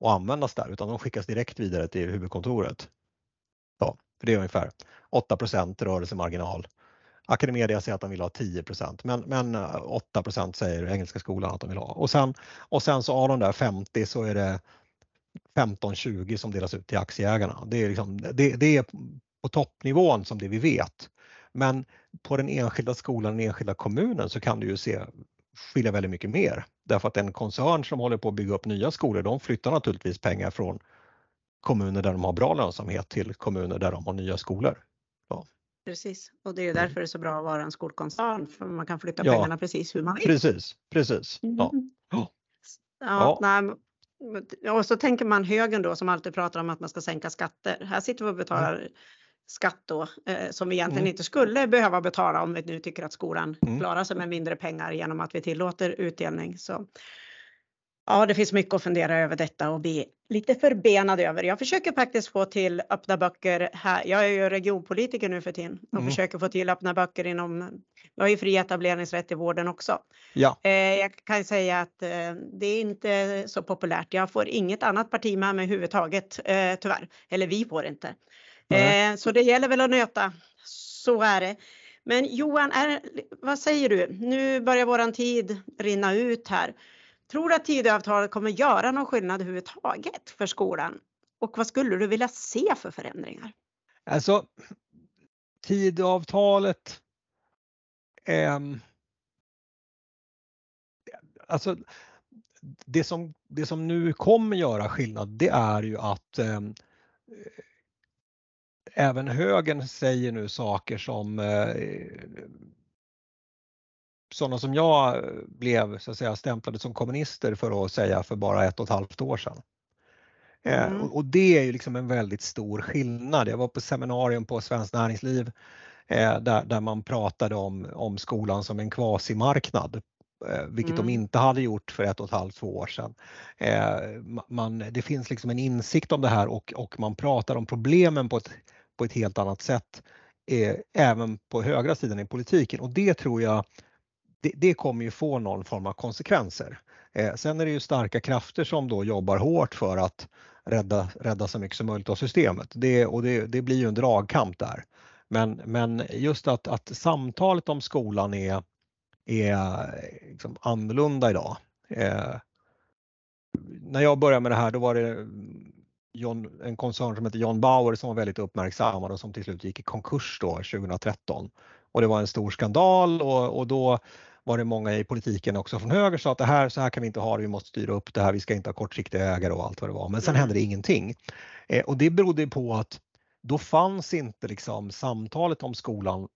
att användas där utan de skickas direkt vidare till huvudkontoret. Ja, för det är ungefär 8% rörelsemarginal. Academedia säger att de vill ha 10 men, men eh, 8% säger Engelska skolan att de vill ha. Och sen, och sen så av de där 50 så är det 15-20 som delas ut till aktieägarna. Det är, liksom, det, det är på toppnivån som det vi vet. Men på den enskilda skolan, den enskilda kommunen så kan du ju se skilja väldigt mycket mer. Därför att en koncern som håller på att bygga upp nya skolor, de flyttar naturligtvis pengar från kommuner där de har bra lönsamhet till kommuner där de har nya skolor. Precis, och det är ju därför det är så bra att vara en skolkoncern för man kan flytta Ja. pengarna precis hur man vill. Precis, precis. Ja. Mm. Ja. Ja, nej, och så tänker man högern då som alltid pratar om att man ska sänka skatter. Här sitter vi och betalar skatt då eh, som vi egentligen Mm. inte skulle behöva betala om vi nu tycker att skolan Mm. klarar sig med mindre pengar genom att vi tillåter utdelning. Så ja, det finns mycket att fundera över detta och bli lite förbenad över. Jag försöker faktiskt få till öppna böcker här. Jag är ju regionpolitiker nu för tiden och Mm. försöker få till öppna böcker inom. Vi har ju fri etableringsrätt i vården också. Ja. Eh, jag kan säga att eh, det är inte så populärt. Jag får inget annat parti med mig överhuvudtaget eh, tyvärr. Eller vi får inte. Eh, så det gäller väl att nöta. Så är det. Men Johan, är, vad säger du? Nu börjar våran tid rinna ut här. Tror du att Tidöavtalet kommer göra någon skillnad överhuvudtaget för skolan? Och vad skulle du vilja se för förändringar? Alltså, Tidöavtalet. ehm, alltså, det som, det som nu kommer göra skillnad det är ju att ehm, även högern säger nu saker som eh, sådana som jag blev så att säga stämplade som kommunister för att säga för bara ett och ett halvt år sedan. Eh, Mm. och, och det är ju liksom en väldigt stor skillnad. Jag var på seminarium på Svenskt Näringsliv eh, där, där man pratade om, om skolan som en kvasimarknad, eh, vilket Mm. de inte hade gjort för ett och ett halvt, två år sedan. Eh, ma- man, det finns liksom en insikt om det här och, och man pratar om problemen på ett, på ett helt annat sätt eh, även på högra sidan i politiken och det tror jag det, det kommer ju få någon form av konsekvenser. Eh, sen är det ju starka krafter som då jobbar hårt för att rädda, rädda så mycket som möjligt av systemet. Det, och det, det blir ju en dragkamp där. Men, men just att, att samtalet om skolan är, är liksom annorlunda idag. Eh, när jag började med det här då var det John, en koncern som heter John Bauer som var väldigt uppmärksammad och som till slut gick i konkurs då 2013. Och det var en stor skandal och, och då var det många i politiken också från höger sa att det här, så här kan vi inte ha det, vi måste styra upp det här, vi ska inte ha kortsiktiga ägare och allt vad det var. Men sen mm. hände det ingenting. Eh, och det berodde på att då fanns inte liksom samtalet om skolan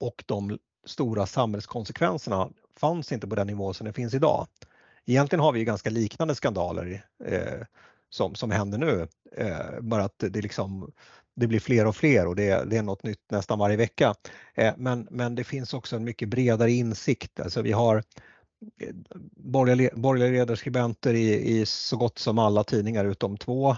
och de stora samhällskonsekvenserna fanns inte på den nivå som det finns idag. Egentligen har vi ganska liknande skandaler eh, som, som händer nu. Eh, bara att det, liksom, det blir fler och fler och det, det är något nytt nästan varje vecka. Eh, men, men det finns också en mycket bredare insikt. Alltså vi har eh, borgerliga, borgerliga ledarskribenter i, i så gott som alla tidningar utom två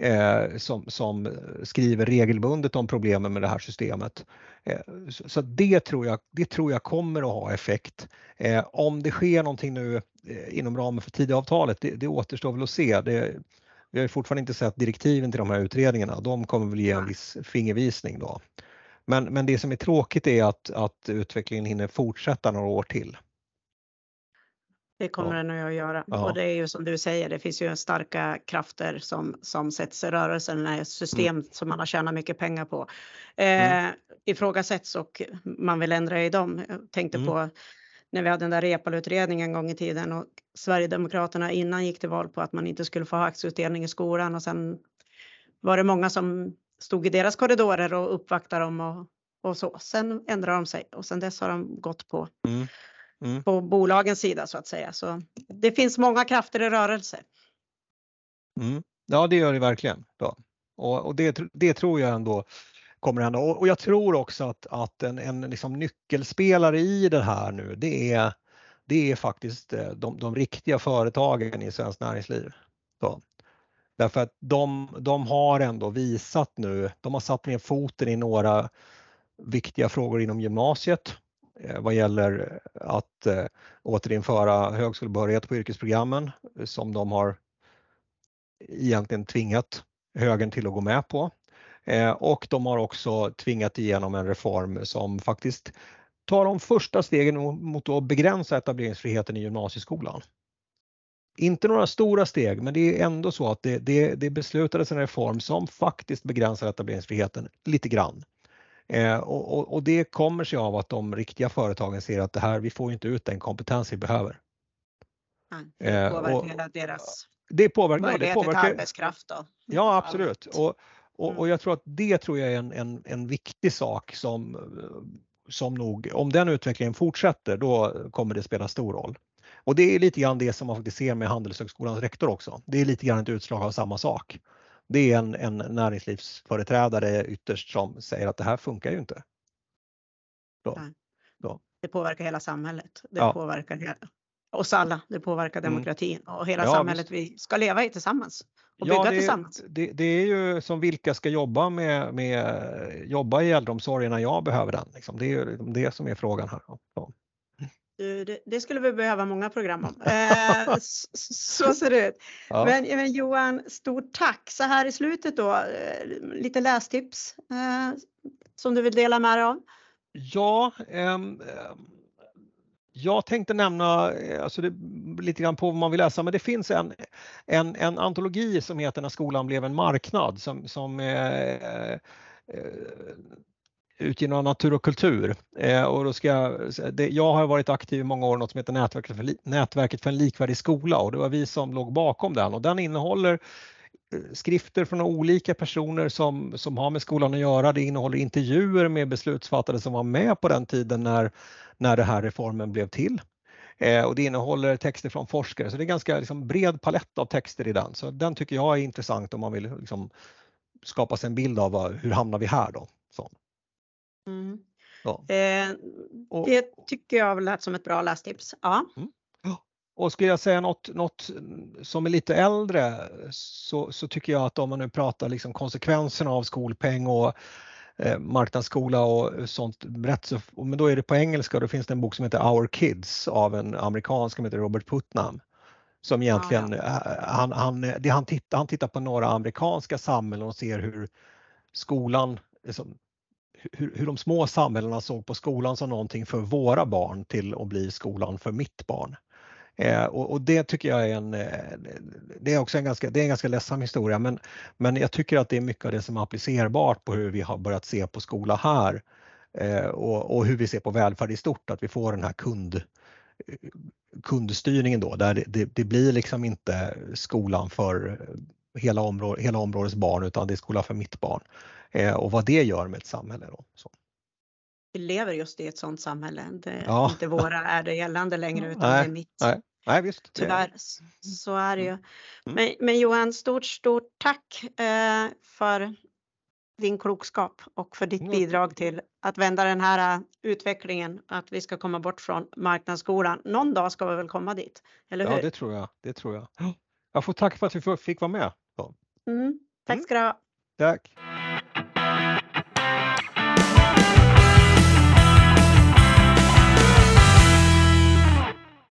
eh, som, som, skriver regelbundet om problemen med det här systemet. Eh, så, så det, tror jag, det tror jag kommer att ha effekt. Eh, om det sker någonting nu inom ramen för Tidöavtalet, det, det återstår väl att se. Det, vi har fortfarande inte sett direktiven till de här utredningarna. De kommer väl ge en viss fingervisning då. Men, men det som är tråkigt är att, att utvecklingen hinner fortsätta några år till. Det kommer ja. den att göra. Ja. Och det är ju som du säger, det finns ju starka krafter som, som sätts i rörelse när system mm. som man har tjänat mycket pengar på eh, mm. ifrågasätts och man vill ändra i dem. Jag tänkte mm. på när vi hade den där Reepalu-utredningen en gång i tiden och Sverigedemokraterna innan gick till val på att man inte skulle få ha aktieutdelning i skolan och sen var det många som stod i deras korridorer och uppvaktade dem och, och så. Sen ändrade de sig och sen dess har de gått på mm mm. på bolagens sida så att säga. Så det finns många krafter i rörelse. Mm. Ja, det gör det verkligen. Ja. Och, och det, det, tror jag ändå kommer hända. Och, och jag tror också att, att en, en liksom nyckelspelare i det här nu, det är, det är faktiskt eh, de, de riktiga företagen i svenskt näringsliv. Så. Därför att de, de har ändå visat nu, de har satt ner foten i några viktiga frågor inom gymnasiet eh, vad gäller att eh, återinföra högskolebehörighet på yrkesprogrammen eh, som de har egentligen tvingat högern till att gå med på. Eh, och de har också tvingat igenom en reform som faktiskt tar de första stegen mot att begränsa etableringsfriheten i gymnasieskolan. Inte några stora steg, men det är ändå så att det, det, det beslutades en reform som faktiskt begränsar etableringsfriheten lite grann. Eh, och, och, och, det kommer sig av att de riktiga företagen ser att det här, vi får inte ut den kompetens vi behöver. det eh, påverkar och, deras det påverkar, möjligheter det påverkar, till arbetskraft. Då. Ja absolut. Och, och, mm. och, jag tror att det tror jag är en, en, en viktig sak som, som nog, om den utvecklingen fortsätter, då kommer det spela stor roll. Och det är lite grann det som man faktiskt ser med Handelshögskolans rektor också. Det är lite grann ett utslag av samma sak det är en, en näringslivsföreträdare ytterst som säger att det här funkar ju inte. Då, då. Det påverkar hela samhället. Det ja. påverkar hela, oss alla. Det påverkar mm. demokratin och hela ja, samhället vi ska leva i tillsammans och bygga ja, det, tillsammans. Det, det, är ju som vilka ska jobba med, med jobba i äldreomsorgen när jag behöver den. Liksom. Det är ju det som är frågan här. Så. Det, det, skulle vi behöva många program om. Eh, så ser det ut. Ja. Men, men, Johan, stort tack. Så här i slutet då, eh, lite lästips eh, som du vill dela med dig av? Ja, eh, jag tänkte nämna eh, alltså det, lite grann på vad man vill läsa, men det finns en, en, en antologi som heter När skolan blev en marknad som, som eh, eh utgiven av Natur och kultur. Eh, och då ska jag, det, jag har varit aktiv i många år något som heter Nätverket för, Nätverket för en likvärdig skola och det var vi som låg bakom den och den innehåller skrifter från olika personer som, som har med skolan att göra. Det innehåller intervjuer med beslutsfattare som var med på den tiden när, när den här reformen blev till. Eh, och det innehåller texter från forskare, så det är ganska liksom, bred palett av texter i den. Så den tycker jag är intressant om man vill liksom, skapa sig en bild av vad, hur hamnar vi här då. Så. Mm. Ja. Eh, det tycker jag lät som ett bra lästips. Ja. Mm. Och skulle jag säga något, något som är lite äldre så, så, tycker jag att om man nu pratar liksom konsekvenserna av skolpeng och eh, marknadsskola och sånt brett, så, men då är det på engelska. Då finns det en bok som heter Our Kids av en amerikan som heter Robert Putnam. Som egentligen, ja, ja. Eh, han, han, det han, tittar, han tittar på några amerikanska samhällen och ser hur skolan liksom, hur, hur de små samhällena såg på skolan som någonting för våra barn till att bli skolan för mitt barn. Eh, och, och, det tycker jag är en, eh, det är också en ganska, det är en ganska ledsam historia men, men jag tycker att det är mycket av det som är applicerbart på hur vi har börjat se på skola här eh, och, och, hur vi ser på välfärd i stort, att vi får den här kund, eh, kundstyrningen då där det, det, det blir liksom inte skolan för hela, område, hela områdets barn utan det är skola för mitt barn eh, och vad det gör med ett samhälle. Då. Så. Vi lever just i ett sådant samhälle. Det ja. inte våra är det gällande längre utan nej, det är mitt. Nej, nej visst. Tyvärr, så är det ju. Mm. Men, men, Johan, stort, stort tack eh, för din klokskap och för ditt mm. bidrag till att vända den här äh, utvecklingen, att vi ska komma bort från marknadsskolan. Någon dag ska vi väl komma dit, eller hur? Ja, det tror jag. Det tror jag. Jag får tacka för att vi fick vara med. Mm. Tack mm. ska du ha. Tack.